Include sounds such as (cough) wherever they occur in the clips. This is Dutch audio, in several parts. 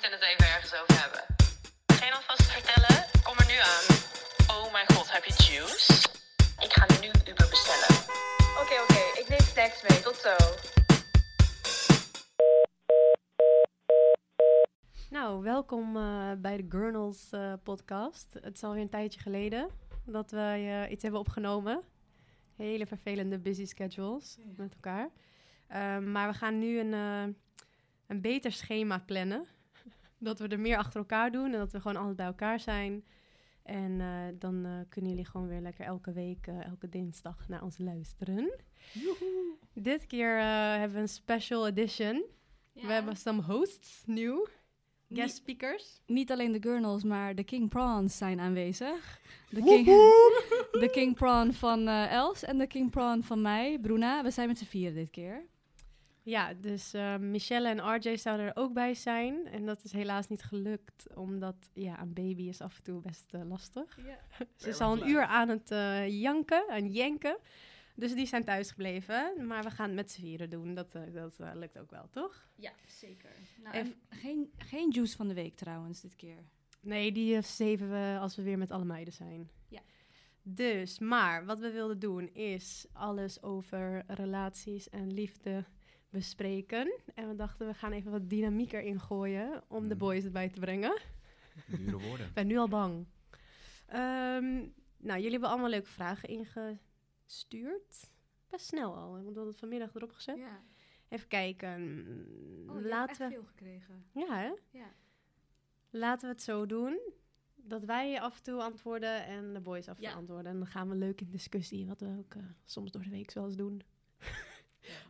moeten het even ergens over hebben. Geen alvast vertellen? Kom er nu aan. Oh mijn god, heb je juice? Ik ga nu Uber bestellen. Oké, oké. Ik neem snacks mee. Tot zo. Nou, welkom eh, bij de Gurnals eh, podcast. Het is alweer een tijdje geleden dat wij eh, iets hebben opgenomen. Hele vervelende busy schedules met elkaar. Ehm, maar we gaan nu een, eh, een beter schema plannen. Dat we er meer achter elkaar doen en dat we gewoon altijd bij elkaar zijn. En eh, dan eh, kunnen jullie gewoon weer lekker elke week, eh, elke dinsdag naar ons luisteren. Dit keer hebben we een special edition. We hebben some hosts nieuw. Guest speakers. Niet alleen de Gurnals, maar de King Prawns zijn aanwezig. De King, (laughs) de King Prawn van Els en de King Prawn van mij, Bruna. We zijn met z'n vieren dit keer. Ja, dus eh, Michelle en RJ zouden er ook bij zijn. En dat is helaas niet gelukt, omdat ja, een baby is af en toe best eh, lastig. (laughs) Ze is al een uur aan het eh, janken en jenken. Dus die zijn thuis gebleven. Maar we gaan het met z'n vieren doen. Dat, eh, dat lukt ook wel, toch? Ja, zeker. Nou, En- en geen, geen juice van de week trouwens dit keer. Nee, die zeven we als we weer met alle meiden zijn. Ja. Dus, maar wat we wilden doen is alles over relaties en liefde bespreken. En we dachten, we gaan even wat dynamiek erin gooien om de Mm. boys erbij te brengen. Dure woorden. Ik ben nu al bang. Ehm, nou, jullie hebben allemaal leuke vragen ingestuurd. Best snel al, want we hadden het vanmiddag erop gezet. Ja. Even kijken. Oh, Laten we... veel gekregen. Ja, hè? Ja. Laten we het zo doen. Dat wij af en toe antwoorden en de boys af en toe Ja. antwoorden. En dan gaan we leuk in discussie, wat we ook eh, soms door de week wel eens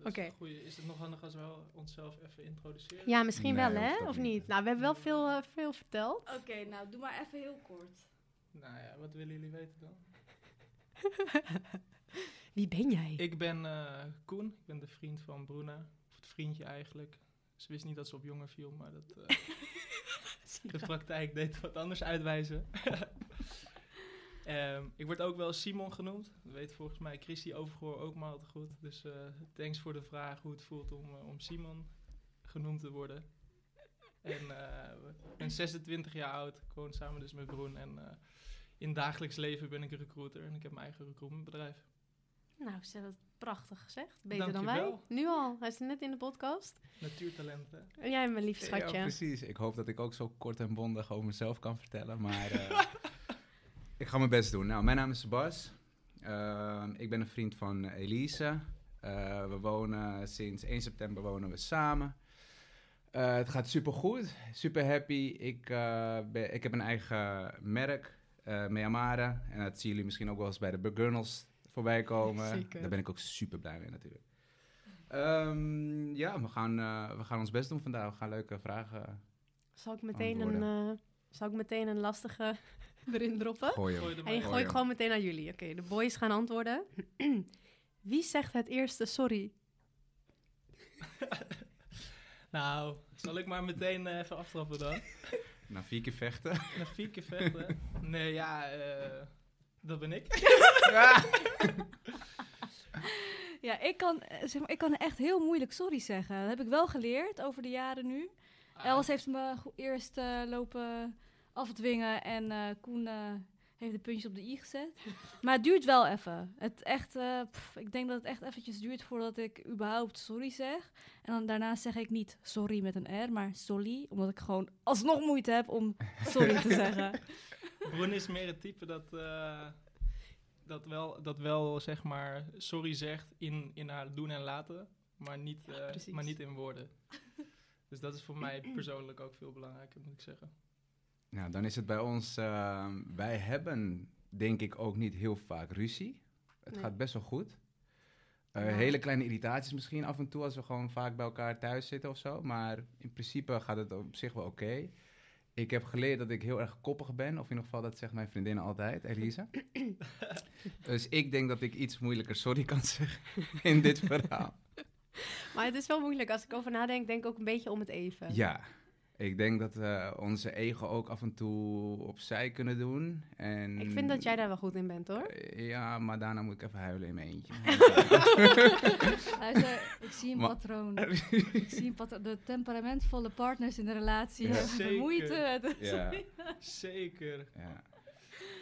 Oké. Is het nog handig als we wel onszelf even introduceren? Ja, misschien Nee, wel, hè? Of niet. niet? Nou, we hebben wel veel, eh, veel verteld. Oké, nou doe maar even heel kort. Nou ja, wat willen jullie weten dan? (laughs) Wie ben jij? Ik ben eh, Koen, ik ben de vriend van Bruna. Of het vriendje eigenlijk. Ze wist niet dat ze op jongen viel, maar dat, eh, (laughs) de praktijk deed wat anders uitwijzen. (laughs) Ehm, ik word ook wel Simon genoemd. Dat weet volgens mij Christy Overgoor ook maar al te goed. Dus eh, thanks voor de vraag hoe het voelt om, eh, om Simon genoemd te worden. En eh, ik ben 26 jaar oud. Ik woon samen dus met Broen. En eh, in dagelijks leven ben ik een recruiter. En ik heb mijn eigen recruitmentbedrijf. Nou, ze hebben het prachtig gezegd. Beter dan wij. Nu al. Hij is net in de podcast. Natuurtalenten. En jij, mijn lief Ja, schatje. precies. Ik hoop dat ik ook zo kort en bondig over mezelf kan vertellen. Maar eh, (laughs) ik ga mijn best doen. Nou, mijn naam is Sebas. Ehm, ik ben een vriend van eh, Elise. Eh, we wonen sinds 1 september wonen we samen. Eh, het gaat super goed, super happy. Ik, eh, ben, ik heb een eigen merk, eh Meamara. En dat zien jullie misschien ook wel eens bij de Burgurnals voorbij komen. (laughs) Zeker. Daar ben ik ook super blij mee natuurlijk. Ehm, ja, we gaan, eh, we gaan ons best doen vandaag. We gaan leuke vragen Zal ik meteen een, eh, zal ik meteen een lastige (laughs) erin droppen? Gooi En die gooi ik gewoon meteen aan jullie. Oké, de boys gaan antwoorden. (clears throat) Wie zegt het eerste sorry? (laughs) Nou, zal ik maar meteen eh, even aftrappen dan? (laughs) Na vier keer vechten. Na vier keer vechten? Nee, ja, eh, dat ben ik. Ja, ik kan, eh, zeg maar, ik kan echt heel moeilijk sorry zeggen. Dat heb ik wel geleerd over de jaren nu. Ah, Els heeft me eerst eh, lopen afdwingen en eh, Koen eh, heeft de puntjes op de i gezet. (laughs) Maar het duurt wel even. Het echt, eh, pff, ik denk dat het echt eventjes duurt voordat ik überhaupt sorry zeg. En dan daarna zeg ik niet sorry met een R, maar sorry. Omdat ik gewoon alsnog moeite heb om (laughs) sorry te zeggen. Broen is meer het type dat, eh, dat, wel, dat wel, zeg maar, sorry zegt in, in haar doen en laten, maar niet, Ja, eh, maar niet in woorden. Dus dat is voor mij persoonlijk ook veel belangrijker, moet ik zeggen. Nou, dan is het bij ons... ehm, wij hebben denk ik ook niet heel vaak ruzie. Het Nee. gaat best wel goed. Eh, Ja. Hele kleine irritaties misschien af en toe als we gewoon vaak bij elkaar thuis zitten of zo. Maar in principe gaat het op zich wel oké. Ik heb geleerd dat ik heel erg koppig ben. Of in ieder geval, dat zegt mijn vriendin altijd, Elisa. (coughs) dus ik denk dat ik iets moeilijker sorry kan zeggen in dit verhaal. (laughs) Maar het is wel moeilijk. Als ik over nadenk, denk ik ook een beetje om het even. Ja, ik denk dat we onze ego ook af en toe opzij kunnen doen. En, Ik vind dat jij daar wel goed in bent, hoor. Eh, Ja, maar daarna moet ik even huilen in mijn eentje. (laughs) Luister, ik zie een Maar- patroon. (laughs) ik zie een patroon. De temperamentvolle partners in de relatie Ja. hebben Zeker. moeite. met- ja, (laughs) Zeker. ja.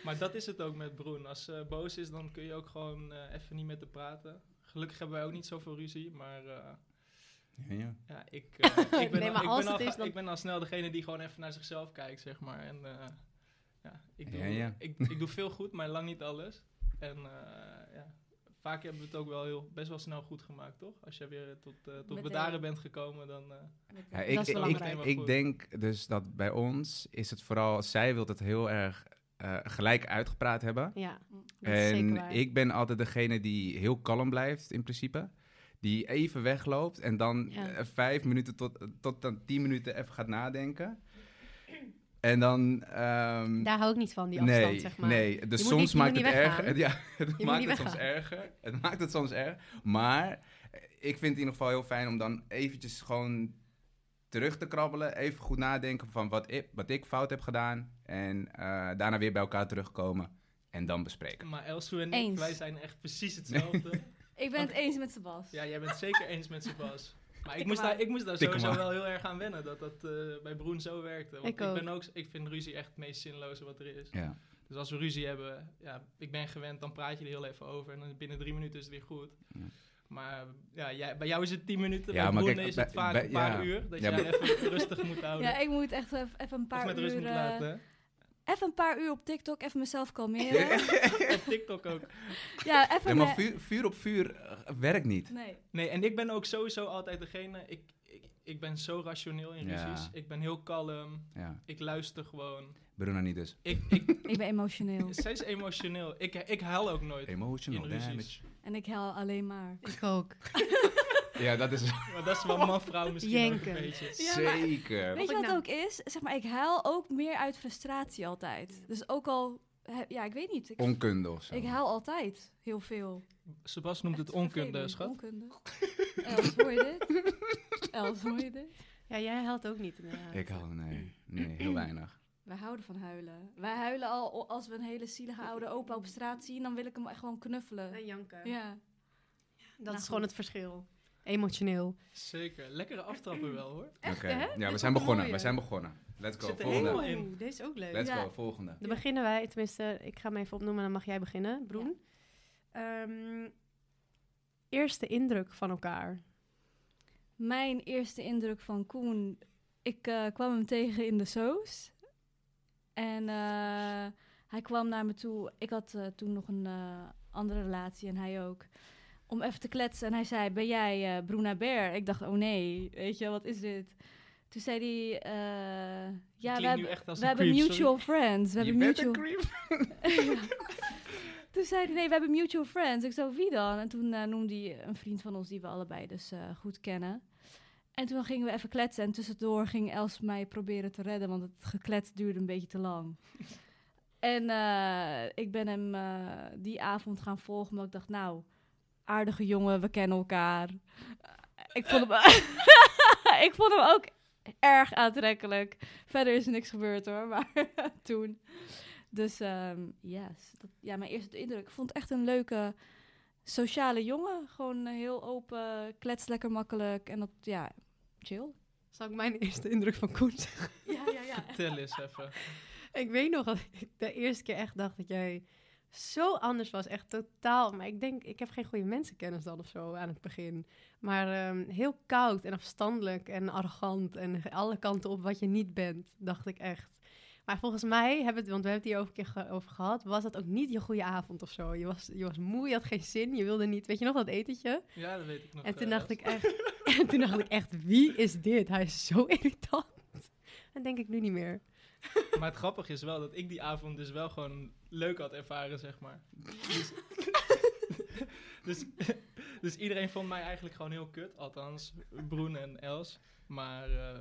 Maar dat is het ook met Broen. Als ze boos is, dan kun je ook gewoon eh, even niet met haar praten. Gelukkig hebben wij ook niet zoveel ruzie, maar eh, ja, ja. ja, ik, (laughs) eh, ik, ben Nee, al, maar ik, ben al, is, dan- ik ben al snel degene die gewoon even naar zichzelf kijkt, zeg maar. En eh, ja, ik doe, Ja, ja. Ik, (laughs) ik doe veel goed, maar lang niet alles. En eh, ja, vaak hebben we het ook wel heel, best wel snel goed gemaakt, toch? Als je weer tot, tot bedaren bent gekomen, dan... eh, Ja, Dat ik, is ik, belangrijk. ik, ik denk dus dat bij ons is het vooral, zij wil het heel erg eh, gelijk uitgepraat hebben. Ja, dat is zeker En waar. ik ben altijd degene die heel kalm blijft in principe. Die even wegloopt en dan Ja. eh, vijf minuten tot, tot dan tien minuten even gaat nadenken. En dan... ehm, Daar hou ik niet van, die afstand, nee, zeg maar. nee, dus soms niet- maakt het erger. (laughs) Ja, het maakt het soms erger. Het maakt het soms erg. Maar eh, ik vind het in ieder geval heel fijn om dan eventjes gewoon terug te krabbelen. Even goed nadenken van wat ik, wat ik fout heb gedaan. En eh, daarna weer bij elkaar terugkomen. En dan bespreken. maar Elsu en ik, Eens. wij zijn echt precies hetzelfde. (laughs) Ik ben het eens met Sebas. Ja, jij bent zeker eens met Sebas. (laughs) Maar ik moest, daar, ik moest daar sowieso wel heel erg aan wennen. Dat dat eh, bij Broen zo werkte. Want Ik ik, ook. ben ook, ik vind ruzie echt het meest zinloze wat er is. Ja. Dus als we ruzie hebben, ja, ik ben gewend, dan praat je er heel even over. En dan binnen drie minuten is het weer goed. Ja. Maar ja, jij, bij jou is het tien minuten. Ja, bij maar Broen kijk, is bij- het vaak bij- een paar ja. uur. Dat Ja, jij even rustig moet (laughs) houden. Ja, ik moet echt even, even een of paar met rust uur... moet eh, laten. Even een paar uur op TikTok, even mezelf kalmeren. (laughs) Op TikTok ook. ja, even... Nee, maar vuur, vuur op vuur eh, werkt niet. Nee. Nee, en ik ben ook sowieso altijd degene... Ik, ik, ik ben zo rationeel in Ja. ruzies. Ik ben heel kalm. Ja. Ik luister gewoon. Bruna niet dus. Ik, ik, (laughs) Ik ben emotioneel. zij is emotioneel. Ik, ik huil ook nooit Emotional in damage. En ik huil alleen maar. Ik ook. (laughs) Ja, dat is (laughs) Maar dat is wel man-vrouw misschien ook een beetje. Ja, maar- zeker. Weet je wat nou- ook is? Zeg maar, ik huil ook meer uit frustratie altijd. Dus ook al... Ja, ik weet niet. Ik, Onkunde of zo. ik huil altijd heel veel. Sebas noemt het onkunde, vervelend. schat. Onkunde. Els, hoor je dit? Els, hoor je dit? Ja, jij helpt ook niet inderdaad. Ik hou, nee, nee, heel weinig. Wij houden van huilen. Wij huilen al als we een hele zielige oude opa op straat zien, dan wil ik hem echt gewoon knuffelen. En janken. Ja. Dat Nou, is gewoon goed. het verschil. Emotioneel. Zeker. Lekkere aftrappen wel, hoor. Oké, hè? ja, Dit we zijn begonnen. mooie. We zijn begonnen. Let's go. Zit er Volgende. in. Deze is ook leuk. Let's Ja. go. Volgende. Dan beginnen wij, tenminste, ik ga hem even opnoemen en dan mag jij beginnen, Broen. Ehm, eerste indruk van elkaar. Mijn eerste indruk van Koen, ik eh, kwam hem tegen in de soos. En eh, hij kwam naar me toe. Ik had eh, toen nog een eh, andere relatie en hij ook. Om even te kletsen. En hij zei, ben jij eh Bruna Bear? Ik dacht, oh nee, weet je, wat is dit? Toen zei hij, eh, ja, we hebben, we hebben creep, sorry. mutual friends. We Je hebben mutual... (laughs) Toen zei hij, nee, we hebben mutual friends. Ik zei, wie dan? En toen eh, noemde hij een vriend van ons die we allebei dus goed kennen. En toen gingen we even kletsen. En tussendoor ging Els mij proberen te redden, want het geklets duurde een beetje te lang. (laughs) en ik ben hem die avond gaan volgen, omdat ik dacht, nou, aardige jongen, we kennen elkaar. ik, vond hem, (laughs) ik vond hem ook erg aantrekkelijk. Verder is er niks gebeurd hoor, maar (laughs) toen. Dus ehm yes. Dat, ja, mijn eerste indruk. Ik vond het echt een leuke sociale jongen. Gewoon eh, heel open, klets lekker makkelijk. En dat, ja, chill. Zal ik mijn eerste indruk van Koen zeggen? Ja, ja, ja. Tel eens even. Ik weet nog dat ik de eerste keer echt dacht dat jij zo anders was. Echt totaal. Maar ik denk, ik heb geen goede mensenkennis dan of zo aan het begin. Maar ehm, heel koud en afstandelijk en arrogant. En alle kanten op wat je niet bent, dacht ik echt. Maar volgens mij, hebben we het, want we hebben het hier over, een keer ge- over gehad, was dat ook niet je goede avond of zo. Je was, je was moe, je had geen zin, je wilde niet. Weet je nog dat etentje? Ja, dat weet ik nog. En toen dacht ik echt, (laughs) en toen dacht ik echt, wie is dit? Hij is zo (laughs) irritant. Dat denk ik nu niet meer. (laughs) Maar het grappige is wel dat ik die avond dus wel gewoon leuk had ervaren, zeg maar. Dus, (laughs) dus, dus iedereen vond mij eigenlijk gewoon heel kut. Althans, Broen en Els. Maar eh,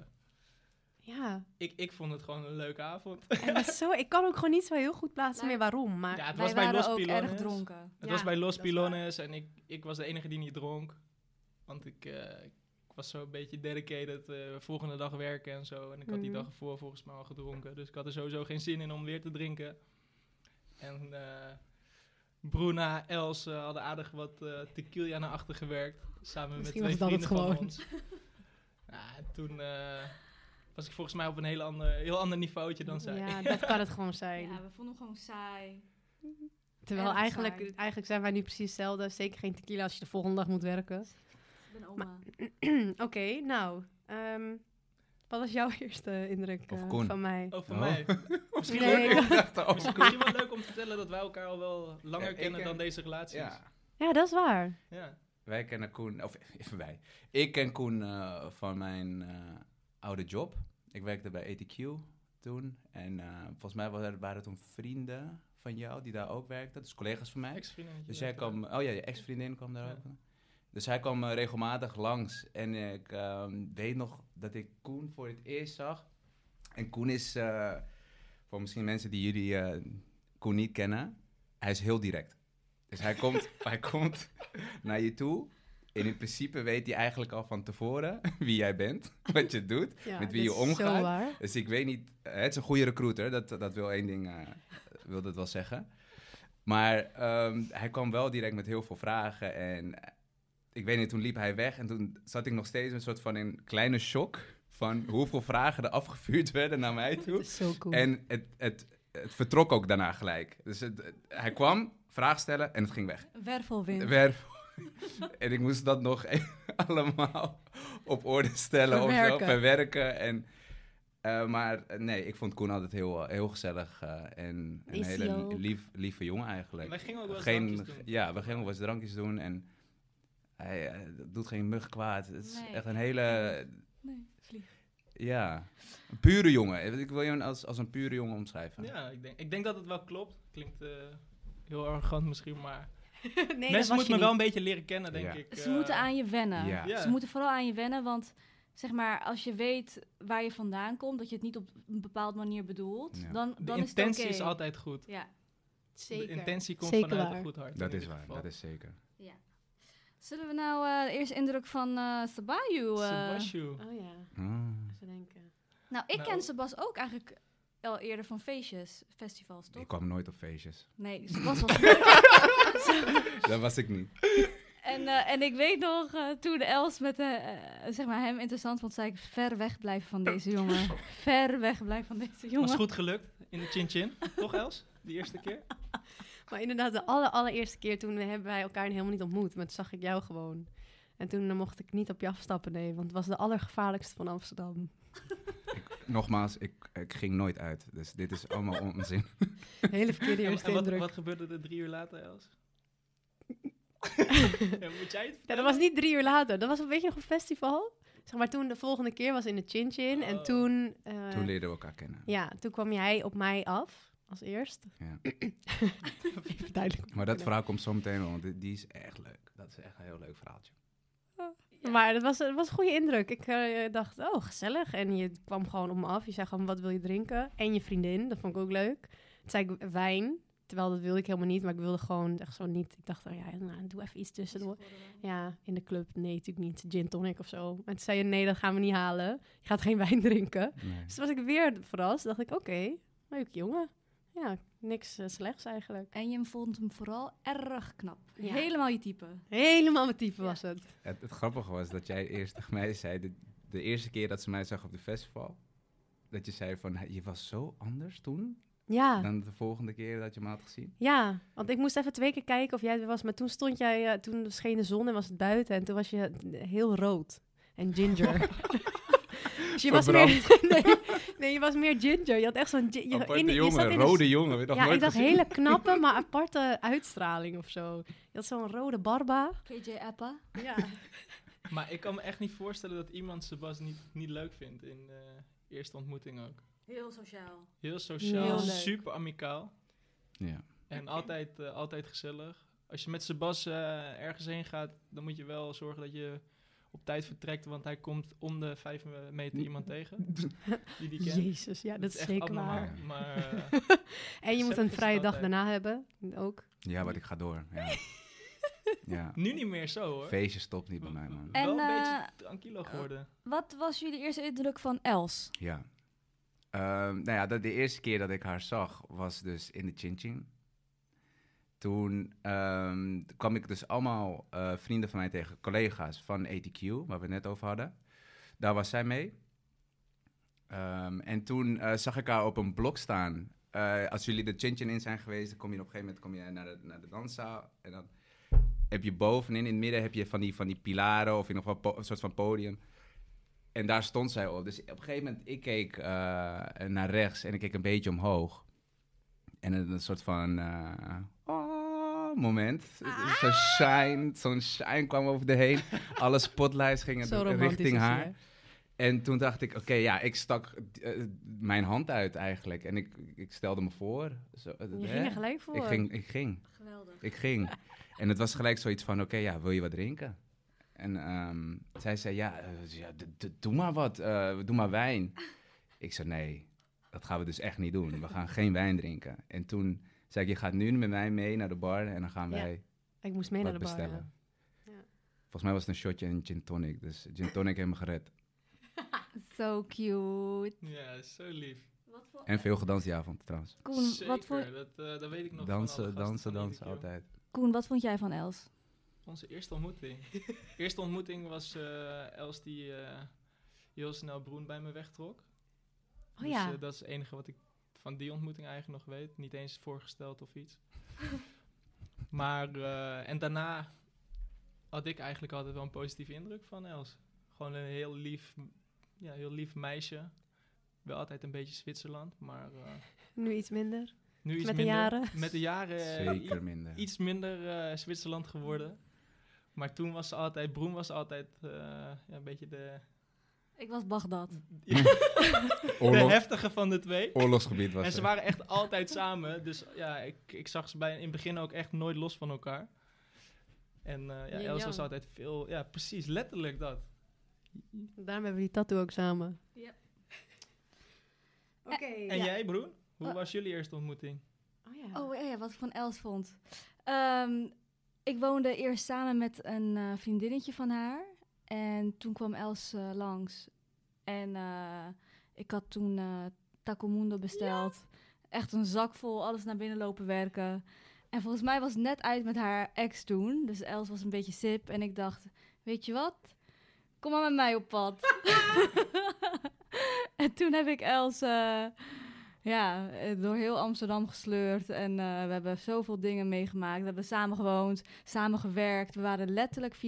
Ja, ik, ik vond het gewoon een leuke avond. en dat is zo, ik kan ook gewoon niet zo heel goed plaatsen Nou, meer waarom. Maar Ja, het Wij was bij waren Los ook erg Pilones. dronken. Het Ja, was bij Los. Pilones en ik, ik was de enige die niet dronk. Want ik, eh, ik was zo een beetje dedicated. eh volgende dag werken en zo. En ik had die Mhm. dag ervoor volgens mij al gedronken. Dus ik had er sowieso geen zin in om weer te drinken. En eh Bruna, Els hadden aardig wat eh tequila naar achter gewerkt. Samen Misschien met was twee vrienden van gewoon. ons. (laughs) Ja, en toen eh, was ik volgens mij op een heel ander, heel ander niveautje dan zij. ja, dat kan het gewoon (laughs) zijn. Ja, we vonden hem gewoon saai. Terwijl eigenlijk, saai. eigenlijk zijn wij nu precies hetzelfde. Zeker geen tequila als je de volgende dag moet werken. Ik ben oma. (clears throat) Oké, nou. ehm, wat was jouw (laughs) eerste indruk eh, van mij? Oh, voor Oh. mij. (laughs) Misschien, Nee, leuk om, (laughs) misschien, wel leuk om te vertellen dat wij elkaar al wel langer Ja, kennen ken- dan deze relaties. Ja, Ja, dat is waar. Ja. wij kennen Koen, of even wij. Ik ken Koen eh, van mijn eh, oude job. Ik werkte bij ATQ toen. En eh, volgens mij waren, waren toen vrienden van jou die daar ook werkten. Dus collega's van mij. Ex-vriendinnetje. Dus jij kwam, oh ja, je ex-vriendin kwam daar Ja. ook. Dus hij kwam eh, regelmatig langs. En ik ehm, weet nog dat ik Koen voor het eerst zag. En Koen is, eh, voor misschien mensen die jullie eh, Koen niet kennen, hij is heel direct. Dus hij komt, (laughs) hij komt naar je toe. En in principe weet hij eigenlijk al van tevoren (laughs) wie jij bent, (laughs) wat je doet. Ja, Met wie je omgaat. Dus ik weet niet, het is een goede recruiter, dat, dat wil één ding, eh, wil dat wel zeggen. Maar ehm, hij kwam wel direct met heel veel vragen en ik weet niet, toen liep hij weg en toen zat ik nog steeds een soort van een kleine shock van hoeveel vragen er afgevuurd werden naar mij toe. (laughs) Dat is zo cool. En het, het, het vertrok ook daarna gelijk. Dus het, het- hij kwam, vraag stellen en het ging weg. Wervelwind. Werf. (laughs) en ik moest dat nog even (laughs) allemaal op orde stellen of zo, Verwerken. En, eh, maar eh, nee, ik vond Koen altijd heel, eh, heel gezellig eh, en een hele lief, lieve jongen eigenlijk. Wij gingen ook wel eens geen, drankjes doen. Ja, we gingen ook wel eens drankjes doen en hij eh, doet geen mug kwaad. Het is Nee. echt een hele, Nee, vlieg. ja, een pure jongen. Ik wil je als, als een pure jongen omschrijven. Ja, ik denk, ik denk dat het wel klopt. Klinkt eh, heel arrogant misschien, maar... (laughs) nee, Mensen moeten me wel een beetje leren kennen, denk Ja. ik. Ze eh. moeten aan je wennen. Ja. Ja. Ze moeten vooral aan je wennen, want zeg maar, als je weet waar je vandaan komt, dat je het niet op een bepaalde manier bedoelt, Ja. dan, De dan is het intentie is altijd goed. Ja. Zeker. De intentie komt Zeker vanuit waar. een goed hart. Dat is waar, geval. dat is zeker. Zullen we nou eh, de eerste indruk van eh Sabayu... eh, Sebashu. Oh ja, Ah. even denken. Nou, ik Nou. ken Sebas ook eigenlijk al eerder van feestjes, festivals, toch? Ik kwam nooit op feestjes. Nee, Sebas was... (laughs) Dat was ik niet. en, en ik weet nog, eh, toen Els met zeg maar hem interessant vond, zei ik ver weg blijven van deze jongen. ver weg blijven van deze jongen. Was goed gelukt in de Chin Chin. Toch, Els? Die eerste keer? Maar inderdaad, de aller, allereerste keer toen hebben wij elkaar helemaal niet ontmoet. Maar toen zag ik jou gewoon. En toen eh, mocht ik niet op je afstappen, nee. Want het was de allergevaarlijkste van Amsterdam. Nogmaals, ik, ik ging nooit uit. Dus dit is allemaal (laughs) onzin. Hele verkeerde eerste en wat, indruk. wat gebeurde er drie uur later, Els? (laughs) Ja, Moet jij het Ja, dat was niet drie uur later. Dat was een beetje nog een festival. Zeg maar toen de volgende keer was in de Chin Chin. En Oh. toen... eh, Toen leerden we elkaar kennen. Ja, toen kwam jij op mij af. Als eerst. Ja. (laughs) Even duidelijk. Maar dat verhaal komt zo meteen wel, want die- is echt leuk. Dat is echt een heel leuk verhaaltje. Maar dat was, het was een goede indruk. Ik eh, dacht, oh, gezellig. En je kwam gewoon op me af. Je zei gewoon, wat wil je drinken? En je vriendin, dat vond ik ook leuk. Toen zei ik wijn. Terwijl dat wilde ik helemaal niet. Maar ik wilde gewoon echt zo niet. Ik dacht, oh ja, nou, doe even iets tussendoor. Ja, in de club. Nee, natuurlijk niet. Gin tonic of zo. En toen zei je, nee, dat gaan we niet halen. Je gaat geen (laughs) wijn drinken. Nee. Dus toen was ik weer verrast. dacht ik, oké, leuk jongen. Ja, niks eh, slechts eigenlijk. En je vond hem vooral erg knap. Ja. Helemaal je type. Helemaal mijn type was het. Het, het grappige was dat jij eerst tegen mij zei, de, de eerste keer dat ze mij zag op de festival, dat je zei van, "Hey, je was zo anders toen Ja. dan de volgende keer dat je me had gezien? Ja, want ik moest even twee keer kijken of jij er was. Maar toen stond jij, eh, toen scheen de zon en was het buiten. En toen was je heel rood en ginger. (laughs) dus je was meer, (laughs) nee, nee, je was meer ginger. Je had echt zo'n... Je, Aparte in- je jongen, zat in de- rode jongen. heb je nog Ja, ik dacht gezien? hele knappe, (laughs) maar aparte uitstraling of zo. Je had zo'n rode barba. KJ Appa. Ja. (laughs) Maar ik kan me echt niet voorstellen dat iemand Sebas niet, niet leuk vindt in de eerste ontmoeting ook. Heel sociaal. Heel sociaal, Heel super amicaal. Ja. En altijd, eh, altijd gezellig. Als je met Sebas eh, ergens heen gaat, dan moet je wel zorgen dat je op tijd vertrekt. Want hij komt om de vijf meter iemand tegen. (laughs) Die die kent. Jezus, ja, dat is zeker abnormaal, waar. Maar (laughs) eh, En je moet een vrije dag altijd. daarna hebben, ook. ja, maar ik ga door. Ja. (laughs) ja. nu niet meer zo hoor. Feestje stopt niet bij mij, man. En, wel een eh, beetje tranquilo geworden. Wat was jullie eerste indruk van Els? Ja. Ehm, nou ja, de, de eerste keer dat ik haar zag was dus in de Chin Chin. Toen ehm, kwam ik dus allemaal eh, vrienden van mij tegen, collega's van ATQ, waar we het net over hadden. Daar was zij mee. Ehm, en toen eh, zag ik haar op een blok staan. Eh, als jullie de Chin Chin in zijn geweest, dan kom je op een gegeven moment kom je naar, de, naar de danszaal. En dan heb je bovenin, in het midden heb je van die, van die pilaren of in nog een soort van podium. En daar stond zij op. Dus op een gegeven moment, ik keek naar rechts en ik keek een beetje omhoog. En een, een soort van moment. Zo'n shine, zo'n shine kwam over de heen. Alle spotlights gingen richting haar. En toen dacht ik, oké, ja, ik stak eh, mijn hand uit eigenlijk. En ik, ik stelde me voor. Zo, eh, Je hè? ging er gelijk voor. Ik ging, ik ging. Geweldig. Ik ging. En het was gelijk zoiets van, oké, ja, wil je wat drinken? En ehm, zij zei, ja, eh, ja doe maar wat, doe maar wijn. Ik zei, nee, dat gaan we dus echt niet doen. We gaan geen wijn drinken. En toen zei ik, je gaat nu met mij mee naar de bar en dan gaan Ja, wij Ik moest mee wat naar de bar. bestellen. ja. Ja. Volgens mij was het een shotje en gin tonic. Dus gin tonic heeft me gered. (laughs) Zo cute. Ja, zo lief. Wat voor... En veel gedanst die avond trouwens. Koen, Zeker, wat voor... dat, eh, dat weet ik nog Dansen, dansen, dansen, altijd. Koen, wat vond jij van Els? Onze eerste ontmoeting. (laughs) eerste ontmoeting was eh, Els die eh, heel snel Broen bij me wegtrok. Oh dus, ja. eh, dat is het enige wat ik van die ontmoeting eigenlijk nog weet. Niet eens voorgesteld of iets. (laughs) maar, eh, en daarna had ik eigenlijk altijd wel een positieve indruk van Els. Gewoon een heel lief, ja, heel lief meisje. Wel altijd een beetje Zwitserland, maar eh, Nu iets minder. nu iets Met de minder. jaren? Met de jaren eh, Zeker minder. iets minder eh, Zwitserland geworden. Maar toen was ze altijd, Broen was altijd eh, ja, een beetje de, Ik was Bagdad. (laughs) de heftige van de twee. oorlogsgebied was En ze waren echt altijd samen. Dus ja, ik, ik zag ze bij, in het begin ook echt nooit los van elkaar. En eh ja, Els was altijd veel... Ja, precies, letterlijk dat. Daarom hebben we die tattoo ook samen. Ja. Oké. En jij, Broen? Hoe Oh. was jullie eerste ontmoeting? Oh ja. Oh ja, wat ik van Els vond. Ehm, ik woonde eerst samen met een eh, vriendinnetje van haar. En toen kwam Els eh, langs. En eh, ik had toen eh Tacomundo besteld. Echt een zak vol, alles naar binnen lopen werken. En volgens mij was het net uit met haar ex toen. Dus Els was een beetje sip. En ik dacht, weet je wat? Kom maar met mij op pad. (laughs) (laughs) en toen heb ik Els... eh, ja, eh, door heel Amsterdam gesleurd. En eh, we hebben zoveel dingen meegemaakt. We hebben samen gewoond, samen gewerkt. We waren letterlijk 24-7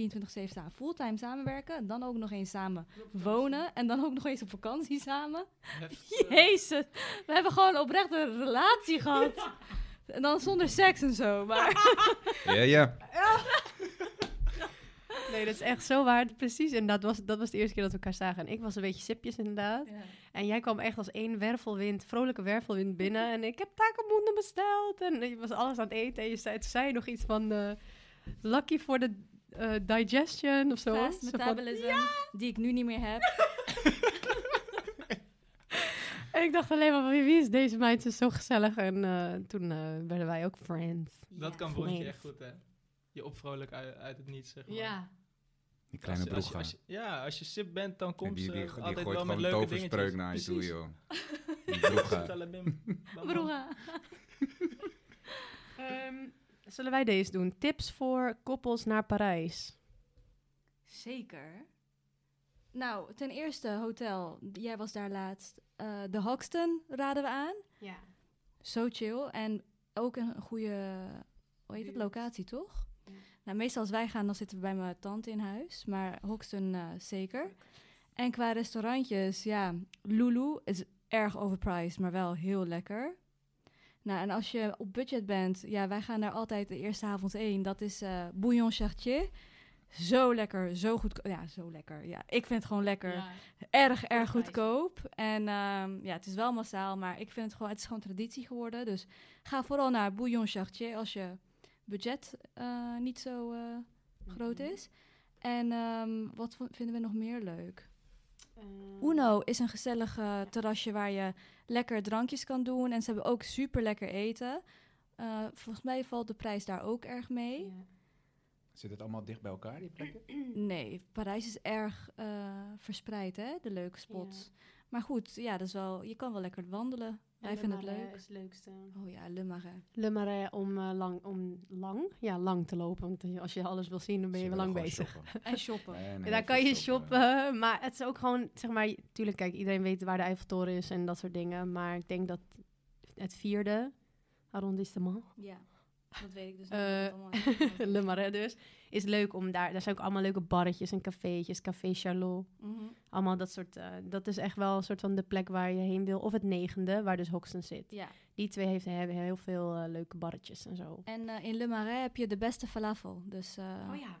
samen fulltime samenwerken. En dan ook nog eens samen wonen. En dan ook nog eens op vakantie samen. Heftig. (laughs) Jezus, we hebben gewoon oprecht een relatie gehad. (laughs) En dan zonder seks en zo. Maar (laughs) Ja, ja. Nee, dat is echt zo waar. Precies, en dat was, dat was de eerste keer dat we elkaar zagen. En ik was een beetje sipjes inderdaad. En jij kwam echt als één wervelwind, vrolijke wervelwind binnen. En ik heb takelmoenden besteld. En je was alles aan het eten. En je zei, toen zei je nog iets van eh, lucky for the eh, digestion of zo. fast Zo van- metabolism, die ik nu niet meer heb. (laughs) en ik dacht alleen maar, van, wie is deze meid? Ze is zo gezellig. En eh, toen eh, werden wij ook friends. Dat kan Broentje echt goed, hè? Je opvrolijk uit, uit het niets, zeg maar. Die kleine Als Ja, als je sip bent, dan Die, komt die, ze die, die altijd gooit wel met gewoon leuke toverspreuk naar je toe, Precies. joh. (laughs) Die broega. Broer. (laughs) (laughs) Ehm, zullen wij deze doen? Tips voor koppels naar Parijs. Zeker. Nou, ten eerste hotel. Jij was daar laatst. Eh, de Hoxton raden we aan. Ja. Zo chill. En ook een goede, hoe heet het, locatie, toch? Nou, meestal als wij gaan, dan zitten we bij mijn tante in huis. Maar Hoxton eh, zeker. En qua restaurantjes, ja, Lulu is erg overpriced, maar wel heel lekker. Nou, en als je op budget bent, ja, wij gaan daar altijd de eerste avond heen. Dat is eh Bouillon Chartier. Zo lekker, zo goed. Ja, zo lekker. Ja, ik vind het gewoon lekker. Ja. Erg, erg goedkoop. En ehm, ja, het is wel massaal, maar ik vind het gewoon, het is gewoon traditie geworden. Dus ga vooral naar Bouillon Chartier als je budget eh, niet zo eh, groot is. En ehm, wat vinden we nog meer leuk? Eh, Uno is een gezellig eh, terrasje waar je lekker drankjes kan doen. En ze hebben ook super lekker eten. Eh, volgens mij valt de prijs daar ook erg mee. ja. Zit het allemaal dicht bij elkaar, die plekken? Nee, Parijs is erg eh, verspreid, hè? De leuke spots. Maar goed, ja, dat is wel, je kan wel lekker wandelen. Wij En vinden het leuk. is het leukste. Oh ja, Le Marais. Le Marais om, eh, lang, om lang, ja, lang te lopen. Want als je alles wil zien, dan ben je wel lang bezig. (laughs) En shoppen. Ja, daar kan je shoppen, maar het is ook gewoon, zeg maar, tuurlijk, kijk, iedereen weet waar de Eiffeltoren is en dat soort dingen. Maar ik denk dat het vierde arrondissement, Ja, dat weet ik dus niet. is. (laughs) Le Marais dus, is leuk om daar, daar zijn ook allemaal leuke barretjes en cafeetjes, Café Charlot. Mhm. Allemaal dat soort, eh, dat is echt wel een soort van de plek waar je heen wil. Of het negende, waar dus Hoxton zit. Ja, Die twee heeft, hebben heel veel eh, leuke barretjes en zo. en in Le Marais heb je de beste falafel. Dus Oh ja,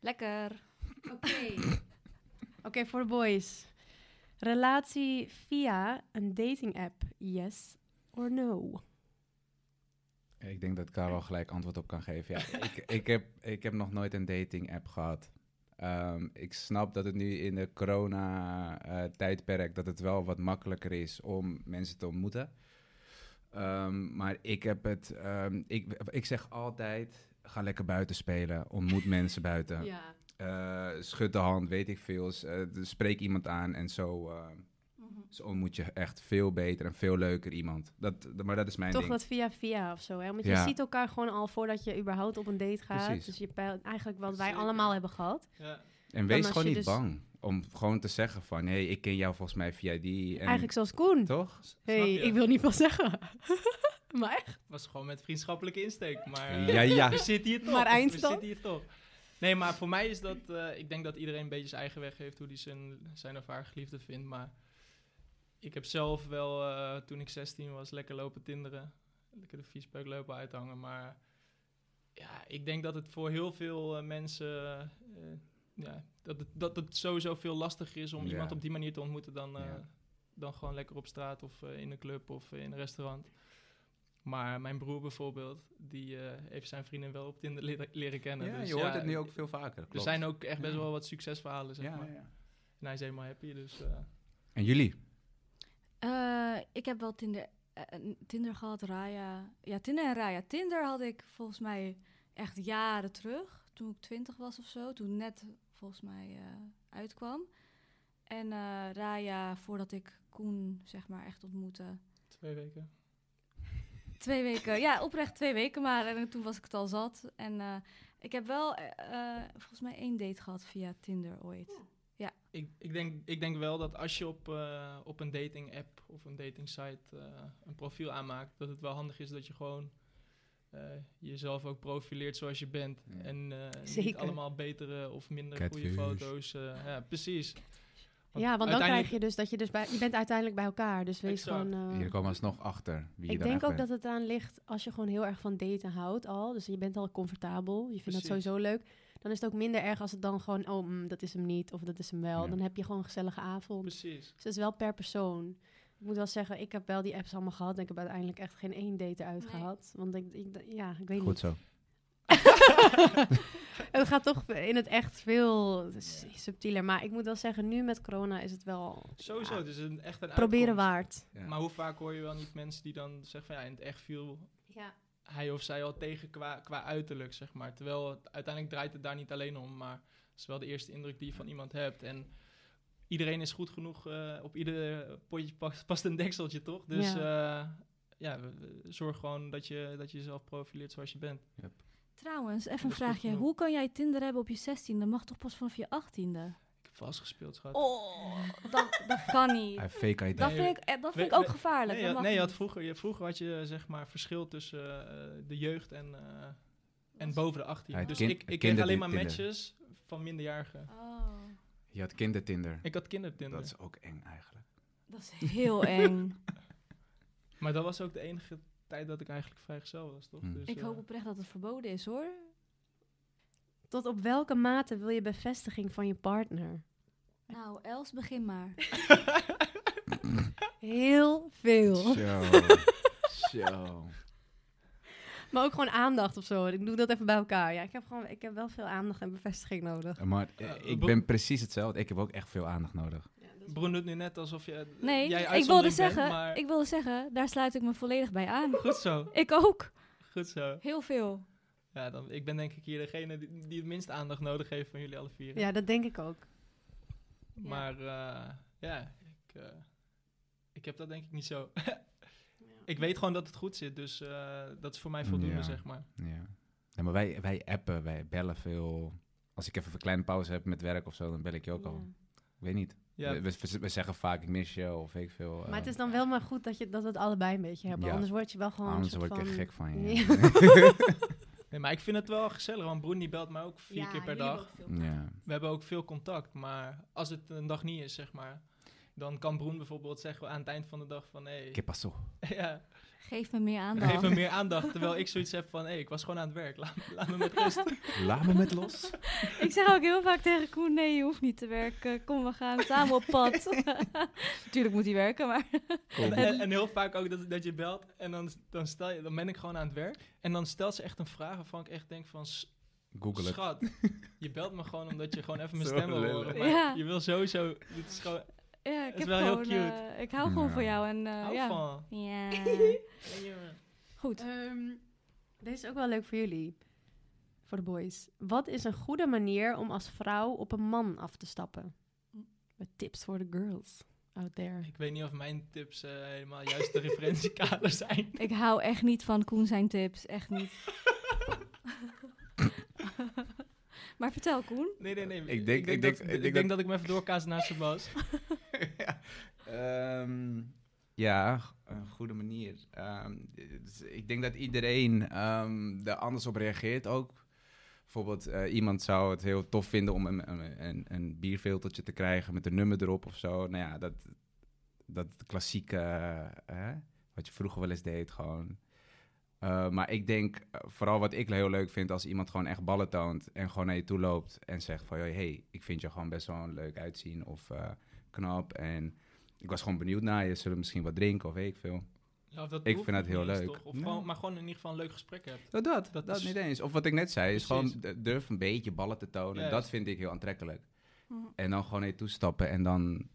lekker. oké. (laughs) Oké, voor de boys. Relatie via een dating app, yes or no? Ik denk dat ik daar wel gelijk antwoord op kan geven. Ja, ik, ik, heb, ik heb nog nooit een dating app gehad. Ehm, ik snap dat het nu in de corona-tijdperk... dat het wel wat makkelijker is om mensen te ontmoeten. Ehm, maar ik heb het... ehm, ik, ik zeg altijd, ga lekker buiten spelen. Ontmoet (laughs) mensen buiten. Ja. Eh, schud de hand, weet ik veel. Eh, spreek iemand aan en zo, eh, zo ontmoet je echt veel beter en veel leuker iemand. Dat, maar dat is mijn Toch ding. dat via via of zo, hè? Want Ja. je ziet elkaar gewoon al voordat je überhaupt op een date gaat. Precies. Dus je peilt eigenlijk wat wij Zeker. allemaal hebben gehad. Ja, En wees gewoon niet dus- bang om gewoon te zeggen van... hé, hey, ik ken jou volgens mij via die. En, Eigenlijk zoals Koen. Toch? hey, ik wil niet veel zeggen. (laughs) maar echt? was gewoon met vriendschappelijke insteek. Maar Ja, ja. (laughs) we zitten hier toch. Maar we eindstand? zitten hier toch. Nee, maar voor mij is dat... eh, ik denk dat iedereen een beetje zijn eigen weg heeft... hoe hij zijn, zijn of haar geliefde vindt. Maar ik heb zelf wel, eh, toen ik 16 was, lekker lopen tinderen. Lekker de viespeuk lopen uithangen. Maar ja, ik denk dat het voor heel veel eh, mensen... eh, ja, dat het, dat het sowieso veel lastiger is om Ja. iemand op die manier te ontmoeten... dan, Ja. dan gewoon lekker op straat of in een club of in een restaurant. Maar mijn broer bijvoorbeeld, die heeft zijn vriendin wel op Tinder leren, leren kennen. Ja, dus je hoort ja, het nu ook veel vaker. Er klopt. zijn ook echt best Ja. wel wat succesverhalen, zeg ja, maar. ja. En hij is helemaal happy, dus... En jullie? Eh, ik heb wel Tinder, eh, een Tinder gehad, Raya. Ja, Tinder en Raya. Tinder had ik volgens mij echt jaren terug. Toen ik twintig was of zo. Toen net volgens mij eh, uitkwam. En eh, Raya, voordat ik Koen zeg maar echt ontmoette. twee weken. Twee weken, ja, oprecht twee weken maar. En toen was ik het al zat. En eh, ik heb wel eh, eh, volgens mij één date gehad via Tinder ooit. Ik, ik, denk, ik denk wel dat als je op, eh, op een dating app of een dating site eh, een profiel aanmaakt, dat het wel handig is dat je gewoon eh, jezelf ook profileert zoals je bent. Ja. En eh, niet allemaal betere of minder goede foto's. eh, ja, precies. Want Ja, want dan krijg je dus dat je dus bij... Je bent uiteindelijk bij elkaar, dus wees Exact. gewoon... eh, Hier komen we alsnog achter wie je ik denk ook bent. dat het aan ligt als je gewoon heel erg van daten houdt al. Dus je bent al comfortabel. Je vindt dat Precies. sowieso leuk. Dan is het ook minder erg als het dan gewoon... Oh, mm, dat is hem niet of dat is hem wel. Ja. Dan heb je gewoon een gezellige avond. Precies. Dus het is wel per persoon. Ik moet wel zeggen, ik heb wel die apps allemaal gehad. En ik heb uiteindelijk echt geen één date eruit Nee. gehad. Want ik, ik, ja, ik weet Goed niet. zo. (laughs) het gaat toch in het echt veel subtieler. Maar ik moet wel zeggen, nu met corona is het wel... Sowieso, ja, het is een, echt een proberen uitkomst. waard. Ja. Maar hoe vaak hoor je wel niet mensen die dan zeggen van ja, in het echt viel Ja. Hij of zij al tegen qua, qua uiterlijk, zeg maar. Terwijl het, uiteindelijk draait het daar niet alleen om, maar het is wel de eerste indruk die je van iemand hebt. En iedereen is goed genoeg, eh, op ieder potje past, past een dekseltje, toch? Dus ja, ja we- we- zorg gewoon dat je, dat je jezelf profileert zoals je bent. Trouwens, even een vraagje. Hoe kan jij Tinder hebben op je 16e? Dat mag toch pas vanaf je 18e? Vastgespeeld, schat. Oh, dat, dat (laughs) kan niet. Hij heeft fake ID. Dat vind ik, eh, dat vind ik ook we- gevaarlijk. Nee, je had, nee je had vroeger, je, vroeger had je zeg maar verschil tussen eh, de jeugd en, eh, en boven de 18. Ja, het dus kind- ik, ik kreeg alleen maar Tinder. matches van minderjarigen. Oh, Je had kindertinder. Ik had kindertinder. Dat is ook eng eigenlijk. dat is heel eng. (laughs) Maar dat was ook de enige tijd dat ik eigenlijk vrijgezel was, toch? Hmm. Dus, Ik hoop oprecht dat het verboden is hoor. Tot op welke mate wil je bevestiging van je partner? Nou, Els, begin maar. (laughs) Heel veel. Zo. Zo. Maar ook gewoon aandacht of zo. Ik doe dat even bij elkaar. Ja, ik heb gewoon, ik heb wel veel aandacht en bevestiging nodig. Maar eh, Ja, ik ben precies hetzelfde. Ik heb ook echt veel aandacht nodig. Broen doet nu net alsof je, Nee, jij ik wilde, zeggen, maar ik wilde zeggen, daar sluit ik me volledig bij aan. goed zo, Ik ook. goed zo. Heel veel. Ja, dan, ik ben denk ik hier degene die, die het minst aandacht nodig heeft van jullie alle vier. Ja, dat denk ik ook. Maar eh, ja, ik, eh, ik heb dat denk ik niet zo. (laughs) ik weet gewoon dat het goed zit, dus eh, dat is voor mij voldoende, Ja. zeg maar. Ja. Nee, maar wij, wij appen, wij bellen veel. Als ik even een kleine pauze heb met werk of zo, dan bel ik je ook al. Ik weet niet. Ja, We, we, we zeggen vaak, ik mis je of ik veel. Maar het is dan wel maar goed dat, je, dat we het allebei een beetje hebben. Ja. Anders word je wel gewoon Anders een word soort ik van... echt gek van je. (laughs) (laughs) Nee, maar ik vind het wel gezellig, want Broen die belt mij ook vier Ja, keer per dag. Ja. We hebben ook veel contact, maar als het een dag niet is, zeg maar, dan kan Broen bijvoorbeeld zeggen aan het eind van de dag van, hé, ¿Qué pasó? ja, Geef me meer aandacht. geef me meer aandacht. Terwijl ik zoiets heb van, hé, ik was gewoon aan het werk, laat, laat me met rust. (laughs) Laat me met los. (laughs) Ik zeg ook heel vaak tegen Koen, nee, je hoeft niet te werken. Kom, we gaan samen op pad. (laughs) Natuurlijk moet hij werken, maar... En, en, en heel vaak ook dat, dat je belt en dan, dan, stel je, dan ben ik gewoon aan het werk. En dan stelt ze echt een vraag waarvan ik echt denk van... "S- Google het. Schat, je belt me gewoon omdat je gewoon even mijn Zo stem wil horen. Maar Ja. je wil sowieso... Dit is gewoon... Ja, ik is heb wel heel gewoon... cute. eh, ik hou gewoon Ja. van jou en eh, hou ja. van. Ja. (laughs) Goed. Ehm, deze is ook wel leuk voor jullie. Voor de boys. Wat is een goede manier om als vrouw op een man af te stappen? Met tips voor de girls out there. Ik weet niet of mijn tips eh, helemaal juist de referentiekader (laughs) zijn. Ik hou echt niet van Koen zijn tips. Echt niet. (laughs) maar vertel, Koen. Nee, nee, nee. Ik denk- ik dat, denk- ik ik denk dat ik me even doorkaas naar Sebas. Ja. (laughs) Ehm, ja, een goede manier. Ehm, dus ik denk dat iedereen ehm, er anders op reageert ook. Bijvoorbeeld, eh, iemand zou het heel tof vinden om een, een, een, bierfiltertje te krijgen met een nummer erop of zo. Nou ja, dat, dat klassieke, eh, wat je vroeger wel eens deed, gewoon. Eh, maar ik denk, vooral wat ik heel leuk vind, als iemand gewoon echt ballen toont en gewoon naar je toe loopt en zegt van, hey, ik vind je gewoon best wel leuk uitzien of knap en ik was gewoon benieuwd naar je, zullen we misschien wat drinken of weet ik veel. Ja, of dat Ik vind het niet heel eens, leuk. toch? Of Nee. gewoon, maar gewoon in ieder geval een leuk gesprek hebt. Nou, dat, Dat dat, is- niet eens. Of wat ik net zei, is Precies. gewoon durf een beetje ballen te tonen. Dat vind ik heel aantrekkelijk. Mhm. En dan gewoon je toestappen en dan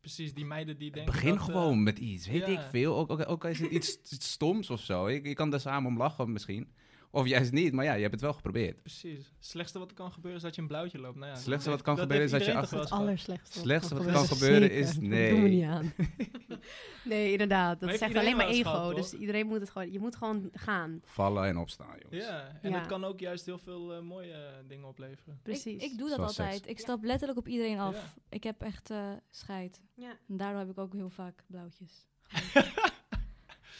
Precies, die meiden die denken begin dat, eh, gewoon met iets. Weet ja. ik veel. Ook, ook, is het iets st- (laughs) stoms of zo. Je, je kan daar samen om lachen misschien. Of juist niet, maar ja, je hebt het wel geprobeerd. Precies. Het slechtste wat er kan gebeuren is dat je een blauwtje loopt. Nou ja, Het slechtste dat wat kan gebeuren is dat je achter- Het allerslechtste. Slechtste wat kan kan gebeuren is Dat nee. doen we niet aan. nee, (laughs) inderdaad. Dat zegt alleen maar ego. gehad, dus iedereen moet het gewoon... Je moet gewoon gaan. Vallen en opstaan, jongens. Ja, en Ja. het kan ook juist heel veel eh, mooie eh, dingen opleveren. Precies. Ik, ik doe dat Zoals altijd. seks. Ik stap letterlijk op iedereen af. Ja. Ik heb echt eh scheid. Ja. En daardoor heb ik ook heel vaak blauwtjes. (laughs)